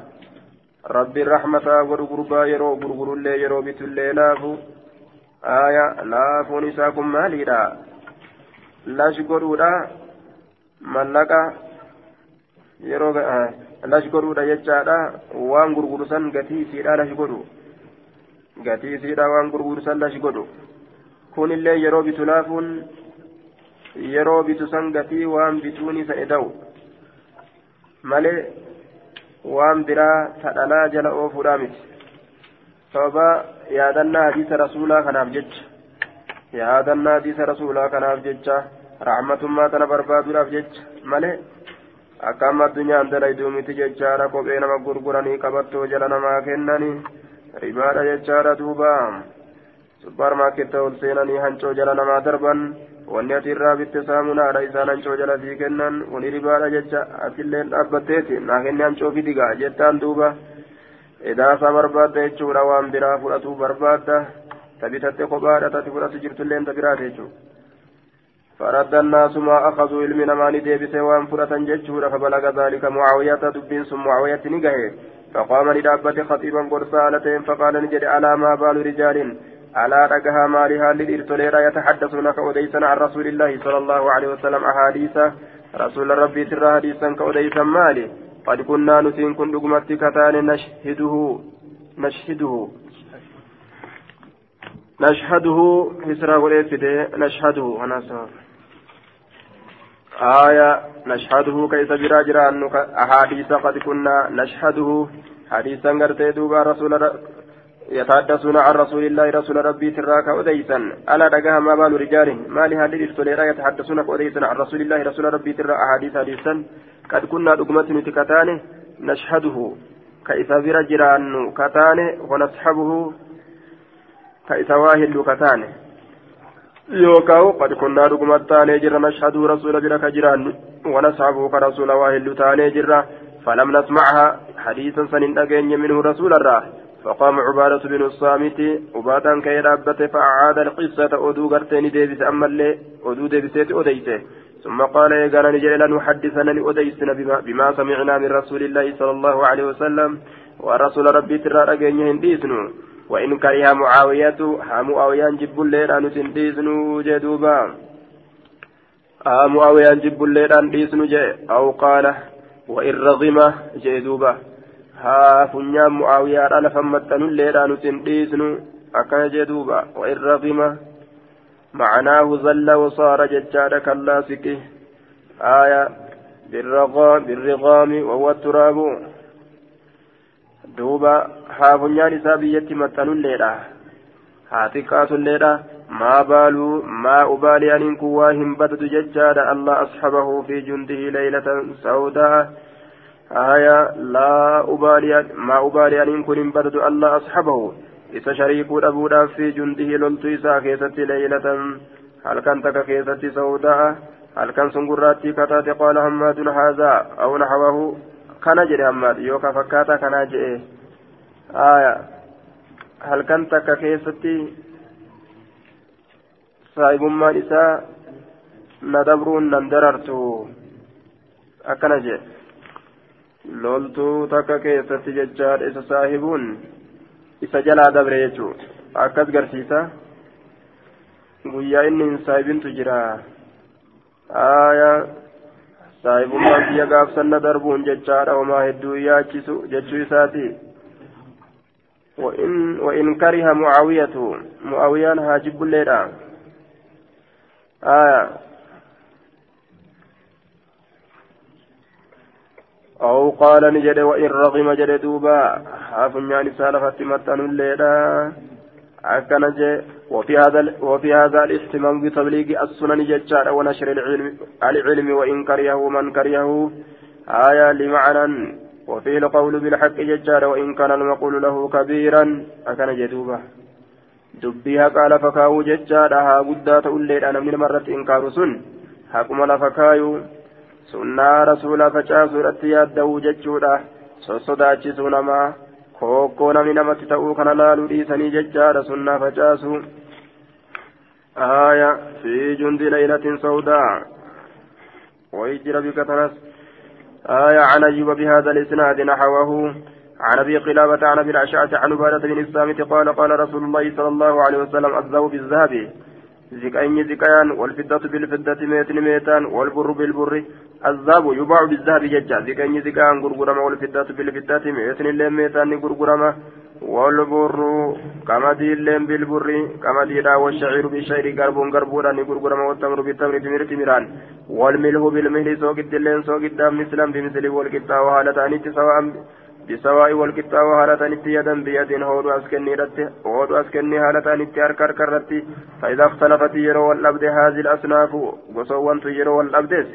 ربي الرحمة غرغربا يرو غرغر اللي يرو بيت اللي لافو آية لافو نساكم مالي لا لا شكروا mallaqa yeroo lash godhuudha jechaadha waan gurguru san gatii isiidha lash godhu gatii isiidha waan gurguru san lash godhu kunillee yeroo bitu laafuun yeroo bitu san gatii waan bituun isa eda'u malee waan biraa tadhalaa jala oofuudha miti sababa yaadannaa hadiisa rasuulaa kanaaf jecha yaadannaa hadiisa rasuulaa kanaaf jecha raaxmatummaa tana barbaaduudhaaf jecha malee akka amma addunyaan dalayduu miti jechaadha kophee nama gurguranii qabattoo jala namaa kennanii ribaadha jechaadha duuba supparmaarkeetta ol seenanii hancoo jala namaa darban wanni ati irraa bitte saamunaadha isaan hancoo jala sii kennan wani ribaadha jecha atilleen dhaabbatteeti naa kenni hancoo fidigaa jettaan duuba إداسة بربادة يجورا وان برا فرأتو بربادة تبتت قبادة تفرأت جرت اللين تبرات يجو فرد الناس ما أخذوا علمنا ما نديبس وان فرأة ججورا فبلغ ذلك معاوية دبين ثم معاوية نقهي فقام لدابة خطيبا قرصالتين فقال نجد على ما بال رجال على رقها مالها للإرتوليرا يتحدثون كأوديسا عن رسول الله صلى الله عليه وسلم أحاديث رسول ربي ترى حديثا كأوديسا مالي قد كنا نسين كن دقمت كتان نشهده نشهده نشهده هسرا وليفده نشهده أنا سوف آية نشهده كيف براجر أنك أحاديث قد كنا نشهده. حديثا قرتي دوبا رسول يتحدثون عن رسول الله رسول ربي تراك أديسا. ألا دقاها ما بال رجال ما لهذه الرسولين يتحدثون أديسا عن رسول الله رسول ربي ترى أحاديث حديثا. قد كنا دقمة نتكتان نشهده. كيف برجر أنه كتان ونصحبه؟ كيف واهل كتان qad kunnaa dhugumatti taanee jirra nashhaduu rasuula bira ka jiraannu ونصحبه كرسول واهل تاني جرة فلم نسمعها حديثا سنين أجين منه رسول الله فقام عبادة بن الصامت عبادا كي رابت فأعاد القصة أدو قرتين ديبس أما اللي أدو ديبسيت أديته ثم قال يا نجري لنحدثنا لأديسنا بما, بما سمعنا من رسول الله صلى الله عليه وسلم ورسول ربي ترى أجين هنديسنو وإن كره معاوية ها معاوية جب الليل أن تنديسنو جدوبا ها معاوية جب الليل أن تنديسنو أو قال وإن رغم جدوبا ها فنيا معاوية أنا فمتن الليل أن تنديسنو أكن جدوبا وإن رغم معناه زل وصار ججار كاللاسك آية بالرغام بالرغام وهو التراب duuba haa funyaan isaa biyyatti maxxanulleedha haa xiqqaatulleedha maa ubaalii aniin kun waa hin badatu jechaadha allah asxabahu fi jundihi leylatan sawdaa haya laa ubaalii maa ubaalii aniin kun hin badatu allah asxabahu isa shariikuu dhabuudhaaf fi jundihi loltuu isaa keessatti leylatan halkan takka keessatti sawdaa halkan sun gurraattii kataate qaala hammaadun haazaa aw naxwahu kana jedhe hammaad yookaan fakkaataa kanaa jedhe halkan takka keessatti saahibummaan isaa na dabruun nan darartu akkana jedhe loltuu takka keessatti jechaadha isa saahibuun isa jalaa dabre jechuu akkas garsiisa guyyaa inni hin saahibintu jira aya saahibummaan biyya gaafsanna darbuun jechaadha homaa hedduu yaachisu jechuu isaati. وإن كره معاوية معاوية هاجب الليلة آية أو قال نجد وإن رغم جد دوبا حافظ سالفة متن الليلة أكن وفي هذا وفي هذا الاهتمام بتبليغ السنن ججار ونشر العلم العلم وإن كرهه من كرهه آية لمعنى. وفيه القول بالحق ججار وإن كان المقول له كبيرا أكن جدوبا دبيها قال فكاو ججار ها قدات أوليد أنا من مرة إنكار سن. حكم لفكايو. سنة رسول فجاسو رتياد دو ججورا سوصداتشسو نما kookoo namni namatti ta'uu kana laaluu dhiisanii jechaadha sunnaa facaasu آية في جند ليلة سوداء. ويجرى بك تنس آية عن أيوب بهذا الإسناد نحوه. عن أبي قلابة عن أبي الأشعث عن عبادة بن الصامت قال قال رسول الله صلى الله عليه وسلم الذهب بالذهب. زكاين زكايان والفضة بالفضة ميتين ميتان والبر بالبر. الذهب يباع بالذهب ججا. زكاين زكايان غرغرما والفضة بالفضة ميتين اللين ميتان غرغرما. والبر كمدي اللين بالبر كمدي دا والشعير بالشعير قربون قربودا غرغرما والتمر بالتمر تمر تمران. والملح بالملح سوق الدلين سوق الدم مثلا بمثل والقطة وهالتان سواء بسواء والقطة وهالتان يدا بيد هود أسكني رت هود أسكني هالتان أركر كرت. فإذا اختلفت يرو والأبد هذه الأصناف وصوان يرو والأبدس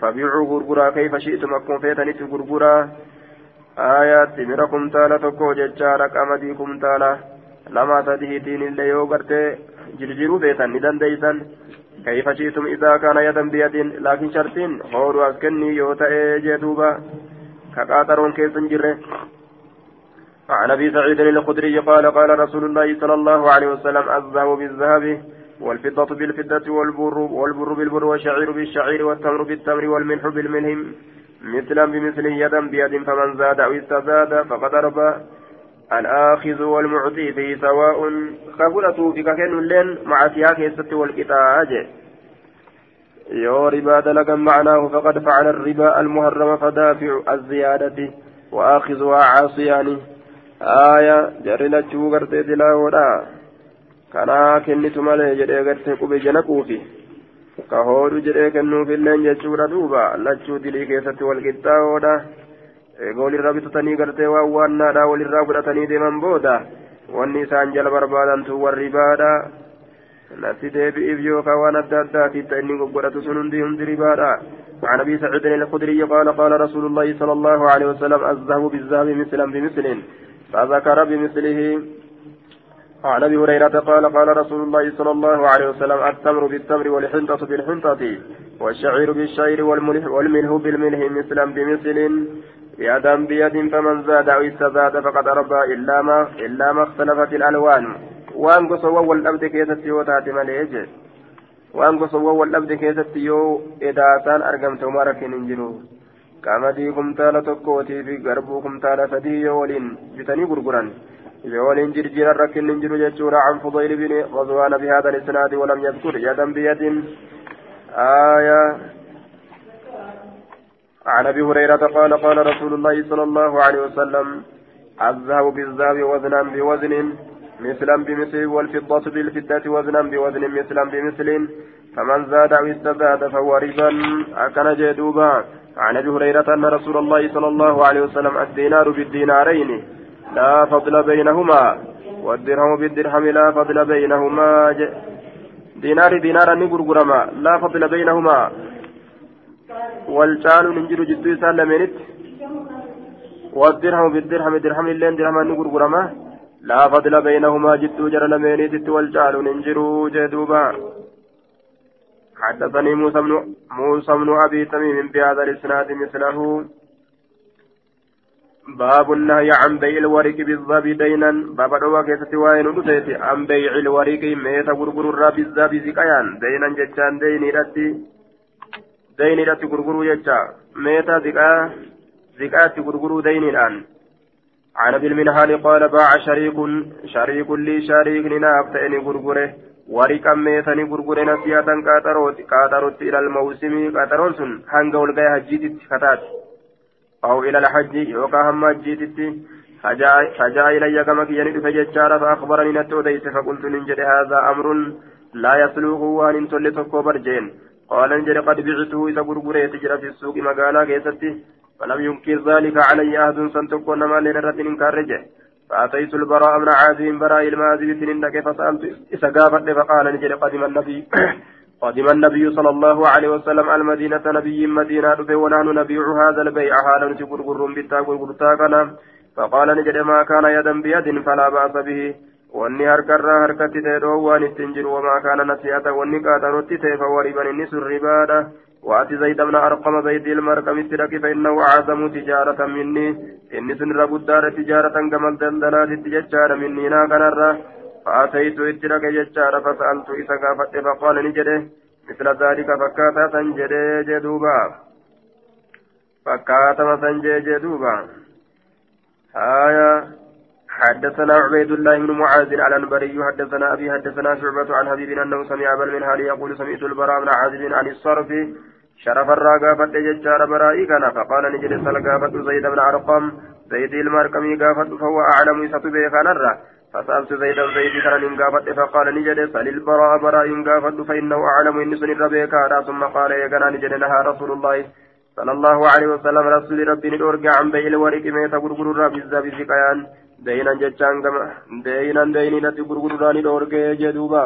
فبيعوا غرغرا كيف شئتم. أكون فيتني غرغرا آيات تمركم تالا تكو ججارا قمديكم تالا لما تدهيتين اللي يوغرت جرجروا بيتا ندن ديسان كيف شئتم إذا كان يدا بيد لكن شرطين هورو أسكني يوتا إيجي دوبا كقاطرون كيسن جره عن ابي سعيد الخدري قال قال رسول الله صلى الله عليه وسلم الذهب بالذهب والفضة بالفضة والبر والبر بالبر والشعير بالشعير والتمر بالتمر والملح بالملح مثلا بمثل يدا بيد فمن زاد أو استزاد فقد ربى الآخذ والمعطي فيه سواء. خبرته في كاكين اللين مع سياق الست والكتاج. يو ربا دلقا معناه فقد فعل الربا المهرم فدافع الزيادة. وآخذها عاصيان آية جرنا تشو قرتي تلاودا كنا كنت مالي جري قرتي قبي جنكوفي. كنو في اللين جتشورا دوبا لتشو دلي كيست والكتاودا eega walirraa bitatanii gartee waan waannaadha walirraa godhatanii deeman booda wanni isaan jala barbaadantu warri baadha natti deebi'iif yookaan waan adda addaatiif inni godhatu sun hundi hundi ribaadha عن ابي سعيد الخدري قال قال رسول الله صلى الله عليه وسلم الذهب بالذهب مثلا بمثل فذكر بمثله عن أبي هريرة قال قال رسول الله صلى الله عليه وسلم التمر بالتمر والحنطة بالحنطة والشعير بالشعير والملح بالملح مثلا بمثل يدا بيد فمن زاد أو استزاد فقد أربى إلا ما إلا ما اختلفت الألوان. وأن قصوا والأبد كيست يوتات مليج. وأن قصوا والأبد كيست يو إذا كان أرقمت مارك ننجلو qamadii kumtaala tokkootii fi garbuu kumtaala sadii yoo waliin bitanii yoo waliin jirjiiran rakkinni hin jiru jechuudha an fudayl bin غزوان بهذا الإسناد ولم يذكر يدا بيد. آية. عن أبي هريرة قال قال رسول الله صلى الله عليه وسلم الذهب بالذهب وزنا بوزن مثلا بمثل والفضة بالفضة وزنا بوزن مثلا بمثل. فمن زاد أو استزاد فهو ربا. أكن جدوبا. عن أبي هريرة أن رسول الله صلى الله عليه وسلم الدينار بالدينارين. لا فضل بينهما والدرهم بالدرهم لا فضل بينهما دينار دينارا نقر لا فضل بينهما. والجان ننجر جدو إسان لمنت. والدرهم بالدرهم درهم اللين درهم نقرقرما لا فضل بينهما جدو جر لمنت. والجان ننجر جدوبا. حدثني موسى بن موسى بن أبي تميم بهذا الإسناد مثله. باب النهي عن بيع الورق بالذهب دينا. باب دوا كيست وين ودتي عن بيع الورق ميتا غرغر الراب بالذهب زكيان دينا جتان ديني رتي dayniidhatti gurguruu jecha meeta ziqaa ziqaatti gurguruu dayniidhaan عن ابي المنهال قال باع شريك شريك لي شريك ناف تأني غرغره. ورقا ميتني غرغره نسيئة قاتروت قاتروت إلى الموسم. قاترون سن هنگا ولغاية هجيتت فتات أو إلى الحج يوكا هم هجيتت فجاء إلي كما كياني فججار فأخبرني نتو ديس فقلت ننجد هذا أمر لا يسلوه وأن تولي برجين. قال انجل قد بعته إذا غرغرة تجرى في السوق مقالا كيستي فلم ينكر ذلك علي أحد سنتكون ما لنرة إنكارجه فأتيت البراء من عازم براء المازي سننك فسألت إذا قافت فقال انجل قدم النبي قدم النبي صلى الله عليه وسلم المدينة نبي مدينة ونحن نبيع هذا البيع. حالا تقرقر بتا قرقرتا فقال نجد ما كان يدا بيد فلا بأس به. harkatti ta'e dhoowwaan ittiin jiru wamaa kaana nasi'ata wanni qaatanutti ta'e fawwariban inni sun ribaadha وأتي زيد بن أرقم زيد المرقم السرق فإنه أعظم تجارة مني. إني سن ربودار تجارة كما الدلدلات تجار مني. ناكنا فأتيت إترك ججار فسألت إذا قافت فقال نجده مثل ذلك فكاتا سنجده جدوبا. فكاتا سنجده جدوبا. آية. حدثنا عبيد الله بن معاذ على البري حدثنا أبي حدثنا شعبة عن حبيب أنه سمع ابا المنهال يقول سمعت البراء بن عازب عن الصرف. شرف الراقافة ججار برائي كان. فقال نجد سلقافة زيد بن أرقم. زيد المرقمي قافة فهو أعلم ستبه كان الرا. فسألت زيد زيد كان قافة فقال نجد سل البراء براء قافة فإنه أعلم إن سن الربيع كان ثم قال يا نجد نهى رسول الله صلى الله عليه وسلم رسول ربي نورجع عن بيع الورق ميتا غرغر الرب الزابي زكيان deeyinan jechaan gama deeyinan deeyinatti gurguruudhaan dhoorgee jedhuuba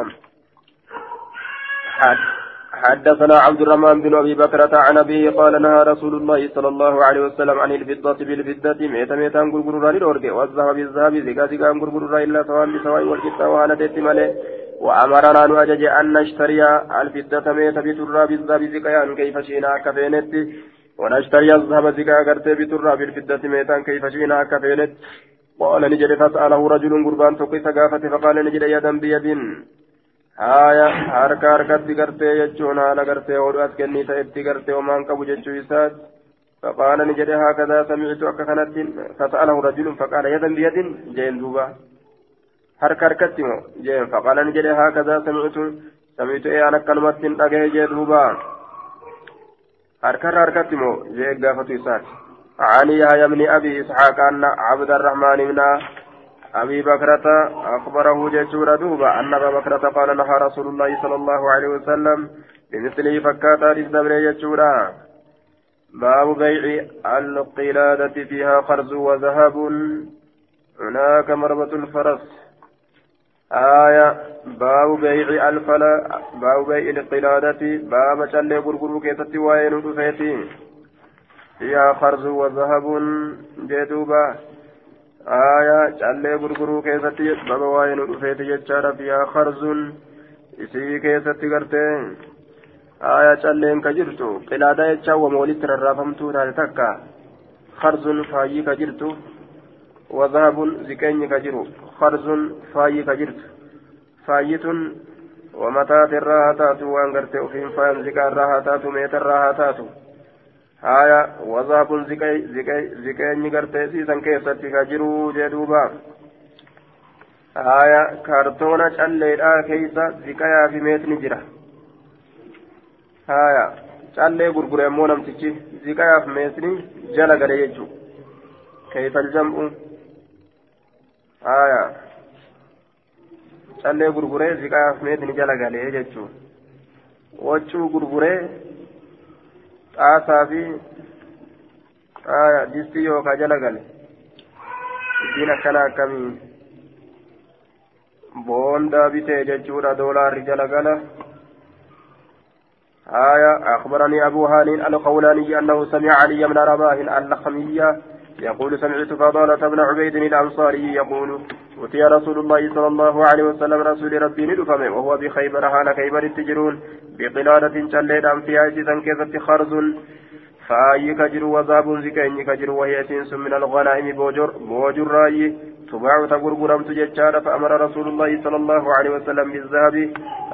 حدثنا عبد الرحمن بن أبي بكرة عن أبيه قال نهى رسول الله صلى الله عليه وسلم عن الفضة بالفضة. ميتا ميتا غرغران الأورجي والذهب بالذهب. زكا زكا غرغران إلا سواء بسواء والكتا وعلى ديت مالي وأمرنا نؤجج أن نشتري الفضة ميتا بترى بالذهب زكا كيف شئنا كفينت. ونشتري الذهب زكا غرتي بترى بالفضة ميتا كيف شئنا كفينت. قال نجد فسأله رجل قربان توقي ثقافة فقال نجد يدا بيد. هايا harka harkatti gartee jechuun haala gartee hodhuas kennii ta'etti gartee homaan qabu jechuu isaati فقال نجد هكذا سمعت أكخنت فسأله رجل فقال يدا بيد جين دوبا harka harkatti moo jeen faqaala ni jedhe haakadaa sami'tu sami'tu ee an akkanumatti dhagahe jee duuba harkarra harkatti moo jee gaafatu isaati عن يحيى بن ابي اسحاق ان عبد الرحمن بن أبي بكرة أخبره جيشور دوبا أن أبا بكرة قال نهى رسول الله صلى الله عليه وسلم بمثله فكاتا للدبر جيشورا باب بيع القلادة فيها خرز وذهب. هناك مربة الفرس. آية. باب بيع الفلا باب بيع القلادة. باب شلي غرغر كيست وين فيها خرز وذهب. جدوبا آية شلي غرغر كيست باب وين رفيتي جتشار فيها خرز isii keessatti gartee. Aayaa calleen ka jirtu qilaadaa jechaa wama walitti rarraafamtuu taate takka. Kharzun faayyii ka jirtu. وذهب زكيني كجرو خرز فاي كجرت فايتun ومتات الراهتات وان قرتي وفين فاين زكا الراهتات ميت الراهتات هايا وذهب زكي زكي زكيني قرتي سيسن كيستي كجرو جدوبا هايا كارتونا calleedha keeysa ziqayaa fi meetni jira haya callee gurgure ammoo namtichi ziqayaaf meetni jala gale jechuu keeysa aljam'u aya callee gurguree ziqaaf meetni jala galee jechuun waccuu gurguree xaasaa fi distii yookaa jala gale ittiin akkana akkamii boondaa bitee jechuudha doolaarri jala gala آية أخبرني أبو هاني القولاني أنه سمع علي بن رباح اللخمية يقول سمعت فضالة بن عبيد الأنصاري يقول أتي رسول الله صلى الله عليه وسلم رسول ربي ندفمه وهو بخيبر حال خيبر التجرون بقلادة شليدا في عيسى كيفت خرز فأي كجر وذاب زكين كجر وهي من الغنائم بوجر بوجر رأي تباع تغرغرم تججار فأمر رسول الله صلى الله عليه وسلم بالذهب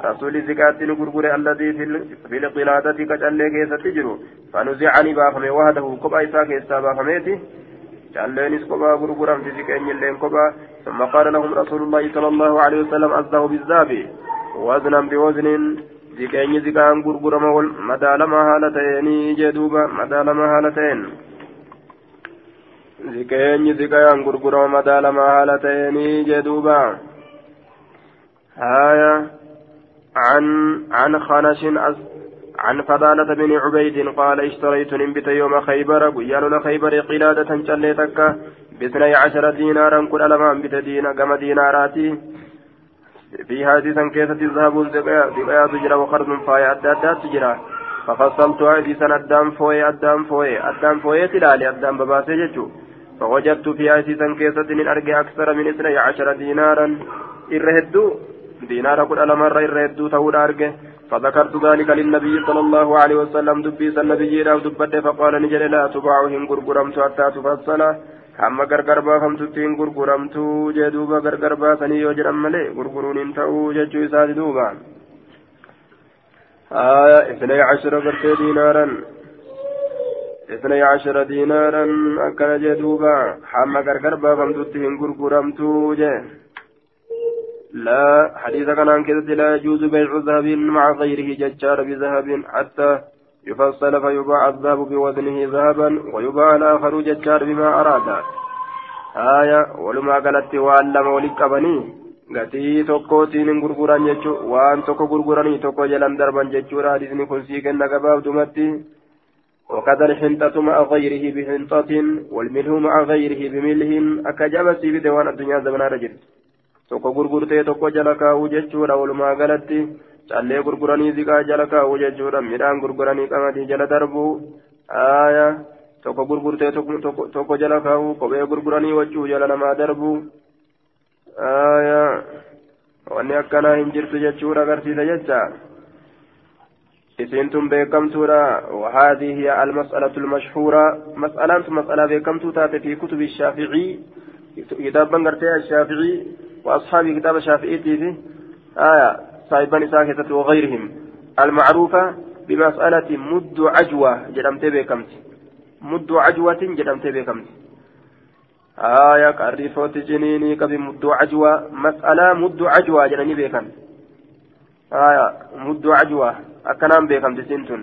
رسول زكاة الغرغر الذي في القلادة كجل كيسة تجر فنزعني بافمي وحده كبا إسا كيسا بافميتي جلينس كبا غرغرم في زكين اللين كبا ثم قال لهم رسول الله صلى الله عليه وسلم أزده بالذهب وزنا بوزن zikaan gurgurama wal madaalama haala ta'eenii jedhuuba madaalama haala ta'een zikeenyi zikaan gurgurama madaalama haala ta'eenii jedhuuba هايا عن عن خنش عن فضالة بن عبيد قال اشتريت نبت يوم خيبر قيال خيبر قلادة شليتك باثني عشر دينارا كل لما بتدين كما ديناراتي. في هذه سنكيسة ذهب زقايا تجرى وخرز فاي أدى أدى تجرى. ففصلت هذه سنة أدام فوي أدام فوي أدام فوي تلالي أدام بباسي جتو فوجدت في هذه سنكيسة من أرجع أكثر من اثني عشر دينارا. إرهدو. دينارا كل ألمر إرهدو تقول أرجع. فذكرت ذلك للنبي صلى الله عليه وسلم دبيس النبي دبته فقال نجل لا تباعهم غرغرمت حتى تفصل. hin gurguramtu jee duuba gargar baasanii yoo jedhan malee gurguruun hin ta'uu jechuu isaati duuba آية اثني عشر برتي دينارا. اثني عشر دينارا أكل جدوبا حما غرغر بافمتوتي هن غرغرمتو جي لا حديث كان كذا لا يجوز بيع ذهب مع غيره ججار بذهب حتى يفصل فيباع الذهب بوزنه ذهبا ويباع الآخر ججار بما أراد آية ولما قالت وعلم ولك بني gatii tokkootiin hin gurguran jechuun waan tokko gurguranii tokko jalan darban jechuudha hadisni kun sii kenna gabaabdumatti وكذا الحنطة مع غيره بحنطة والملح مع غيره بملح. أكجاب سيبت وان الدنيا زمن رجل. Tokko gurgurtee tokko jala kaa'uu jechuudha walumaa galatti callee gurguranii ziqaa jala kaa'uu jechuudha midhaan gurguranii qamadii jala darbuu aayaa tokko gurgurtee tokko jala kaa'uu kophee gurguranii wachuu jala namaa darbuu aayaa wanni akkanaa hin jirtu jechuudha agarsiisa jecha isiintun beekamtuudha وهذه هي المسألة المشهورة مسألة مسألة beekamtuu taate في كتب الشافعي كتابا قرتي الشافعي وأصحاب كتاب الشافعي في آية صاحبان ساكتة وغيرهم. المعروفة بمسألة مد عجوة جرمت بكمت مد عجوة جرمت بكمت آية كاريفوت جنيني كبي مد عجوة. مسألة مد عجوة جرني بكمت آية مد عجوة أكنام بكمت سنتون.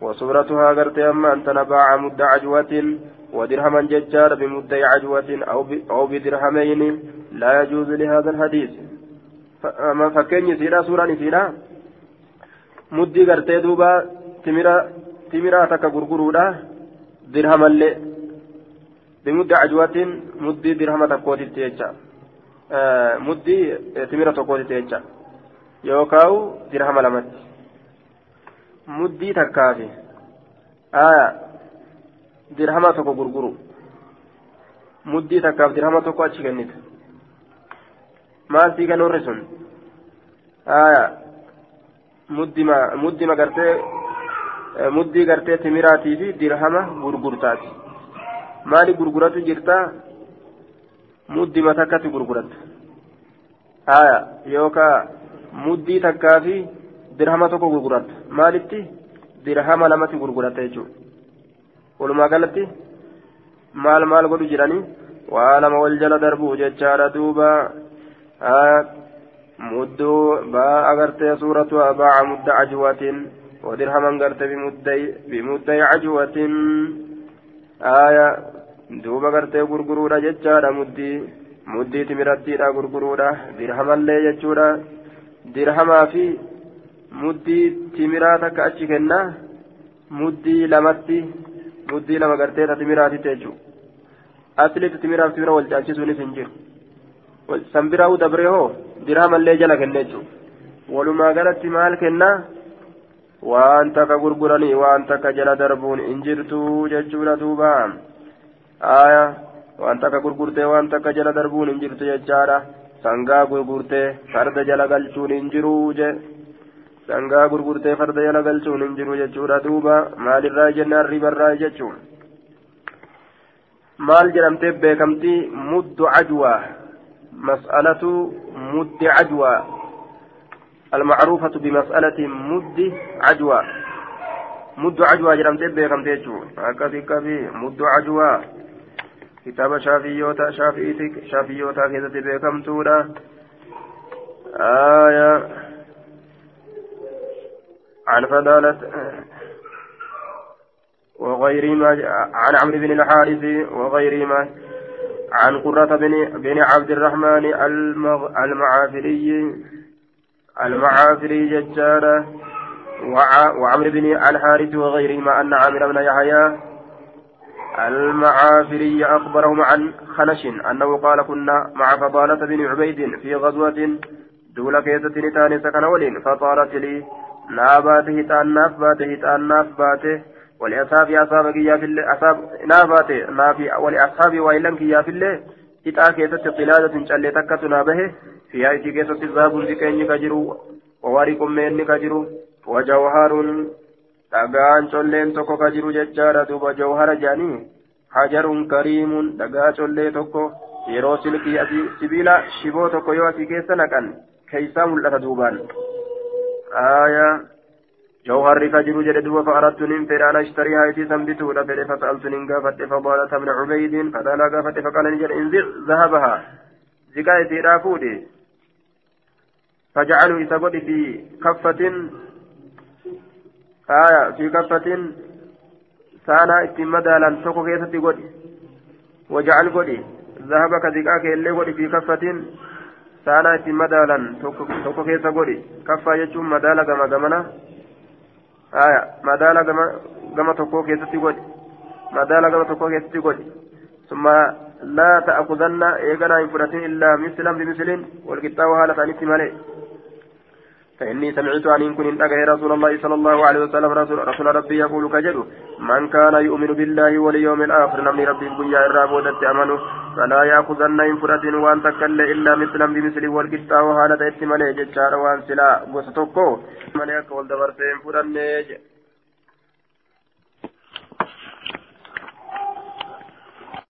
وصورتها قرت أما أن تنباع مد عجوة ودرهما ججار بمد عجوة أو أو بدرهمين لا يجوز لهذا الحديث فما فكين سيرا سورة سيرا مدي قرتي دوبا تمرا تمرا تكا غرغرودا درهم اللي بمد عجوة مدي درهم تكوتي تيجا آه مدي تمرا تكوتي تيجا يوكاو درهم لمت muddii takkaafi aya dirhama tokko gurguru muddii takkaaf dirhama tokko achi kennite maal sii kennuurri sun aya muddima muddima gartee muddii gartee timiraatii fi dirhama gurgurtaati maali gurguratu jirta muddima takkatti gurguratta aya yookaa muddii takkaa dirhama tokko gurguratta maalitti? Dirhama lamatti gurguratta jechuudha. Walumaa galatti maal maal godhu jedhanii waa lama wal jala darbuu jechaadha duuba. Mudduu baa agartee suuratu abaaca mudda ajwatin. Wadirhaman garte bimudday ajwatin. Aya duuba gartee gurguruudha jechaadha muddii muddii timirattiidha gurguruudha. Dirhamallee jechuudha. Dirhamaa fi muddii timiraa takka achi kenna muddii lamatti muddii lama gartee ta timiraatitti jechuudha aslitti timiraaf timira wal caalchisuunis hin jiru sanbiraa'uu dabree hoo dirhamallee jala kenne jechuudha walumaa galatti maal kenna waan takka gurguranii waan takka jala darbuun hin jirtu jechuudha duuba aaya waan takka gurgurtee waan takka jala darbuun hin jirtu jechaadha sangaa gurgurtee farda jala galchuun hin jiru jee. Sangaa gurgurtee farda jala galchuun hin jiru jechuudha duuba maalirraa jennaan ribarraa jechuun maal jedhamtee beekamtii muddu cajwaa mas'alatu muddi cajwaa المعروفة بمسألة مد عجوة مد عجوة جرمت بكم تيجو هكذا كبي مد عجوة كتاب شافيوتا شافيتك شافيوتا كذا بكم تورا آية عن فضالة وغيرهما عن عمرو بن الحارث وغيرهما عن قرة بن بن عبد الرحمن المعافري المعافري ججارة وعمرو بن الحارث وغيرهما أن عامر بن يحيى المعافري أخبرهم عن خنش أنه قال كنا مع فضالة بن عبيد في غزوة دولة كيسة نتان سكن ولين فطارت لي ناباته هتاناف باته هتاناف باته ولأصحاب أصحاب كياف الله أصحاب ناباته نافي ولأصحاب وإلم كياف الله إتا كيست قلادة شلي تكت نابه فيها إتي كيست ذهب ذكين كجرو ووارق من كجرو وجوهر tokko ka jiru jechaadha duuba jawhara jedhanii hajarun kariimun dhagaa collee tokko yeroo silkii asii sibiila shiboo tokko yoo asii keessa naqan keeysaa mul'ata duubaan آية. جوهر فجر جلد فأردت ننفر أن أشتريها يتي سنبته لفر فسألت ننقافت فضالة ابن عبيد فدالا قافت فقال نجر انزع ذهبها. زكاية رافودي فجعلوا إسابت في كفة. آية في كفة. سانا اتمدالا توكو كيستي قدي وجعل قدي ذهبك زكاك اللي قدي في كفة. Saanaa ittiin madaalan tokko keessa godhi kaffaa jechuun madaala gama gamana aya madaala gama gama tokkoo keessatti godhi madaala gama tokkoo keessatti godhi summa laa ta'khuzanna eeganaa hin fudhatin illaa mislan bimislin walqixxaa'u haala ta'anitti malee فإني سمعت عن إن كن رسول الله صلى الله عليه وسلم رسول, رسول ربي يقول كجد من كان يؤمن بالله واليوم الآخر نمني ربي بنيا الرابودة أمنه فلا يأخذن إن فرد وأن تكل إلا مثلا بمثل والقطة وهالة إتمالي جتشار وأن سلا وستوكو مليك والدبر سين فرد